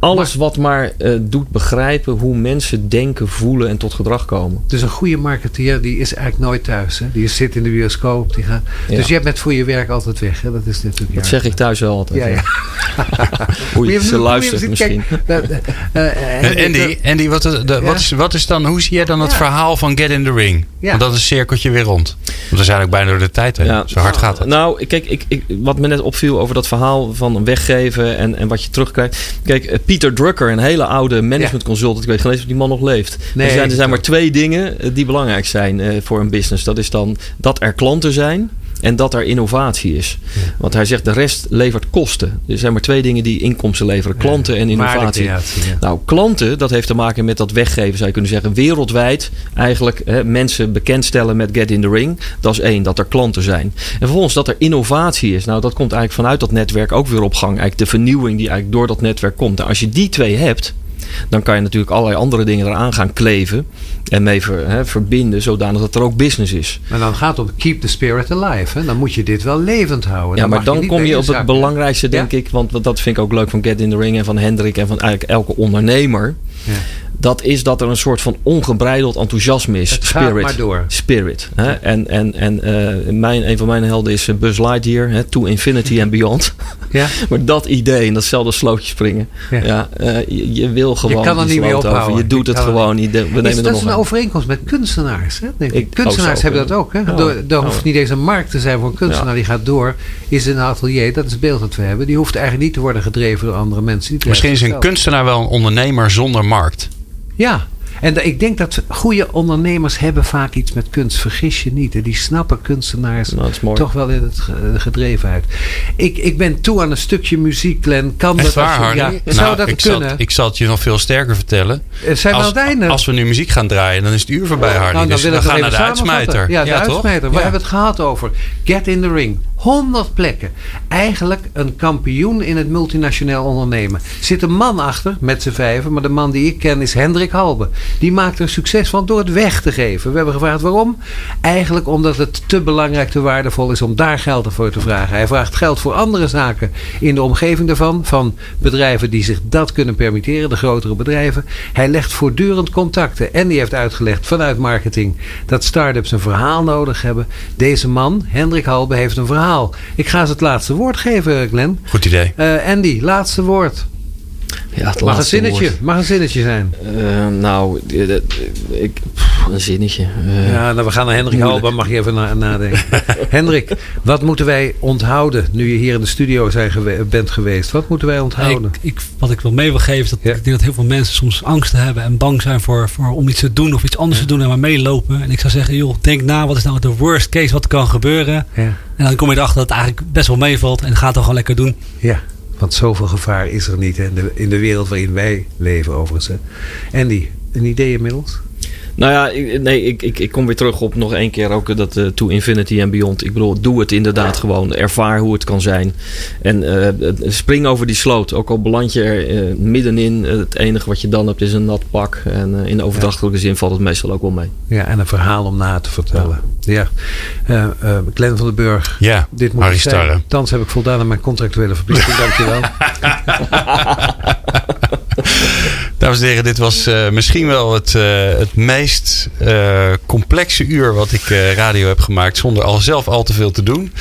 Alles wat maar eh, doet begrijpen hoe mensen denken, voelen en tot gedrag komen. Dus een goede marketeer die is eigenlijk nooit thuis. Hè? Die zit in de bioscoop. Die gaat... Ja. Dus jij bent voor je werk altijd weg. Hè? Dat is natuurlijk. Dat zeg ik thuis wel altijd. Ja, ja. Oei, Maar je- ze luistert misschien. En Andy, Andy wat, is- de, wat, is, wat is dan, hoe zie jij dan het Ja. verhaal van Get in the Ring? Ja. Want dat is een cirkeltje weer rond. Want we zijn ook bijna door de tijd heen. Ja. Zo hard gaat het. Nou, kijk, ik, ik, wat me net opviel over dat verhaal van weggeven en, en wat je terugkrijgt. Kijk, eh, Peter Drucker, een hele oude management consultant. Ik weet geen eens of die man nog leeft. Nee, er zijn, er zijn maar twee dingen eh, die belangrijk zijn eh, voor een business. Dat is dan dat er klanten zijn en dat er innovatie is. Want hij zegt de rest levert kosten. Er zijn maar twee dingen die inkomsten leveren. Klanten en innovatie. Ja. Nou, klanten, dat heeft te maken met dat weggeven, zou je kunnen zeggen. Wereldwijd eigenlijk hè, mensen bekendstellen met Get in the Ring. Dat is één, dat er klanten zijn. En vervolgens dat er innovatie is. Nou, dat komt eigenlijk vanuit dat netwerk ook weer op gang. Eigenlijk de vernieuwing die eigenlijk door dat netwerk komt. Nou, als je die twee hebt, dan kan je natuurlijk allerlei andere dingen eraan gaan kleven. En mee ver- hè, verbinden, zodanig dat er ook business is. Maar dan gaat het om keep the spirit alive. Hè? Dan moet je dit wel levend houden. Ja, maar je dan kom je op het belangrijkste, denk Ja? ik. Want dat vind ik ook leuk van Get in the Ring en van Hendrik en van eigenlijk elke ondernemer. Ja. Dat is dat er een soort van ongebreideld enthousiasme is. Het gaat Spirit. maar door. Spirit. Hè? En, en, en eh, mijn, een van mijn helden is eh, Buzz Lightyear. Hè? To Infinity and Beyond. Ja? maar dat idee en datzelfde slootje springen. Ja. Ja. eh, je, je wil gewoon kan er niet meer sloot over. ophouden. Je doet Je het gewoon niet. We nemen Is, er dat nog is een aan. overeenkomst met kunstenaars. Hè? Ik- kunstenaars oh, zo. hebben dat ook. Hè? Ja. Door, daar Oh. hoeft niet eens een markt te zijn voor een kunstenaar. Die gaat door, is een atelier. Dat is het beeld dat we hebben. Die hoeft eigenlijk niet te worden gedreven door andere mensen. Misschien is een kunstenaar wel een ondernemer zonder markt. Ja. En ik denk dat goede ondernemers hebben vaak iets met kunst. Vergis je niet. Hè? Die snappen kunstenaars Nou, toch wel in het ge- gedrevenheid. Ik, ik ben toe aan een stukje muziek, Glenn. Kan Echt dat waar? Ja, zou Nou, dat ik, zal, kunnen? het- ik zal het je nog veel sterker vertellen. Eh, Zijn we Als, we nu muziek gaan draaien, dan is het uur voorbij, Hardy. Nou, dan dus we gaan naar de uitsmijter. Ja, de uitsmijter. We Ja. hebben het gehad over Get in the Ring. 100 plekken. Eigenlijk een kampioen in het multinationaal ondernemen. Zit een man achter met z'n vijven. Maar de man die ik ken is Hendrik Halbe. Die maakt er succes van door het weg te geven. We hebben gevraagd waarom. Eigenlijk omdat het te belangrijk, te waardevol is om daar geld voor te vragen. Hij vraagt geld voor andere zaken in de omgeving daarvan. Van bedrijven die zich dat kunnen permitteren. De grotere bedrijven. Hij legt voortdurend contacten. En die heeft uitgelegd vanuit marketing dat start-ups een verhaal nodig hebben. Deze man, Hendrik Halbe, heeft een verhaal. Ik ga ze het laatste woord geven, Glenn. Goed idee. Eh, Andy, laatste woord. Ja, het Mag een zinnetje, woord. mag een zinnetje zijn. Eh, nou, ik, pff, een zinnetje. Eh, Ja, nou, we gaan naar Hendrik moeilijk. Halbe. Mag je even na- nadenken. Hendrik, wat moeten wij onthouden nu je hier in de studio zijn gewe- bent geweest? Wat moeten wij onthouden? Ik, ik, wat ik wil mee wil geven is dat Ja. ik denk dat heel veel mensen soms angsten hebben en bang zijn voor, voor om iets te doen of iets anders te doen en maar meelopen. En ik zou zeggen, joh, denk na, wat is nou de worst case wat kan gebeuren? Ja, En dan kom je erachter dat het eigenlijk best wel meevalt en ga het dan gewoon lekker doen. ja, want zoveel gevaar is er niet in, de, in de wereld waarin wij leven overigens. Andy, een idee inmiddels? Nou ja, ik, nee, ik, ik, ik kom weer terug op nog één keer ook dat eh, To Infinity and Beyond. Ik bedoel, doe het inderdaad gewoon. Ervaar hoe het kan zijn. En eh, spring over die sloot. Ook al beland je er eh, middenin. eh, het enige wat je dan hebt is een nat pak. En eh, in de overdrachtelijke zin valt het meestal ook wel mee. Ja, en een verhaal om na te vertellen. Ja. Eh eh, Glenn van den Burg, Ja, dit moet Harry. Starre. Thans heb ik voldaan aan mijn contractuele verplichting. Dankjewel. Dames en heren, dit was eh, misschien wel het, eh, het meest eh, complexe uur wat ik radio heb gemaakt. Zonder al zelf al te veel te doen.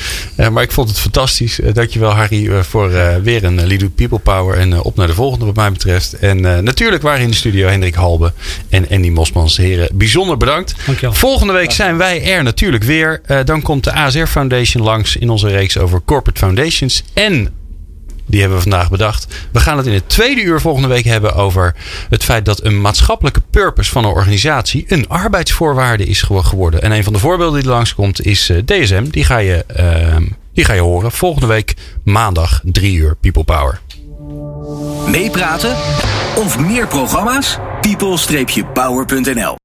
Maar ik vond het fantastisch. Dankjewel Harry voor weer een Lido People Power. En op naar de volgende wat mij betreft. En natuurlijk waren in de studio Hendrik Halbe en Andy Mosmans. Heren, bijzonder bedankt. Dankjewel. Volgende week zijn wij er natuurlijk weer. Dan komt de ASR Foundation langs in onze reeks over corporate foundations. En die hebben we vandaag bedacht. We gaan het in het tweede uur volgende week hebben over het feit dat een maatschappelijke purpose van een organisatie een arbeidsvoorwaarde is gewo- geworden. En een van de voorbeelden die langskomt is eh, DSM. Die ga, je, ehm, die ga je horen volgende week maandag 3 uur People Power. Meepraten of meer programma's? people-power.nl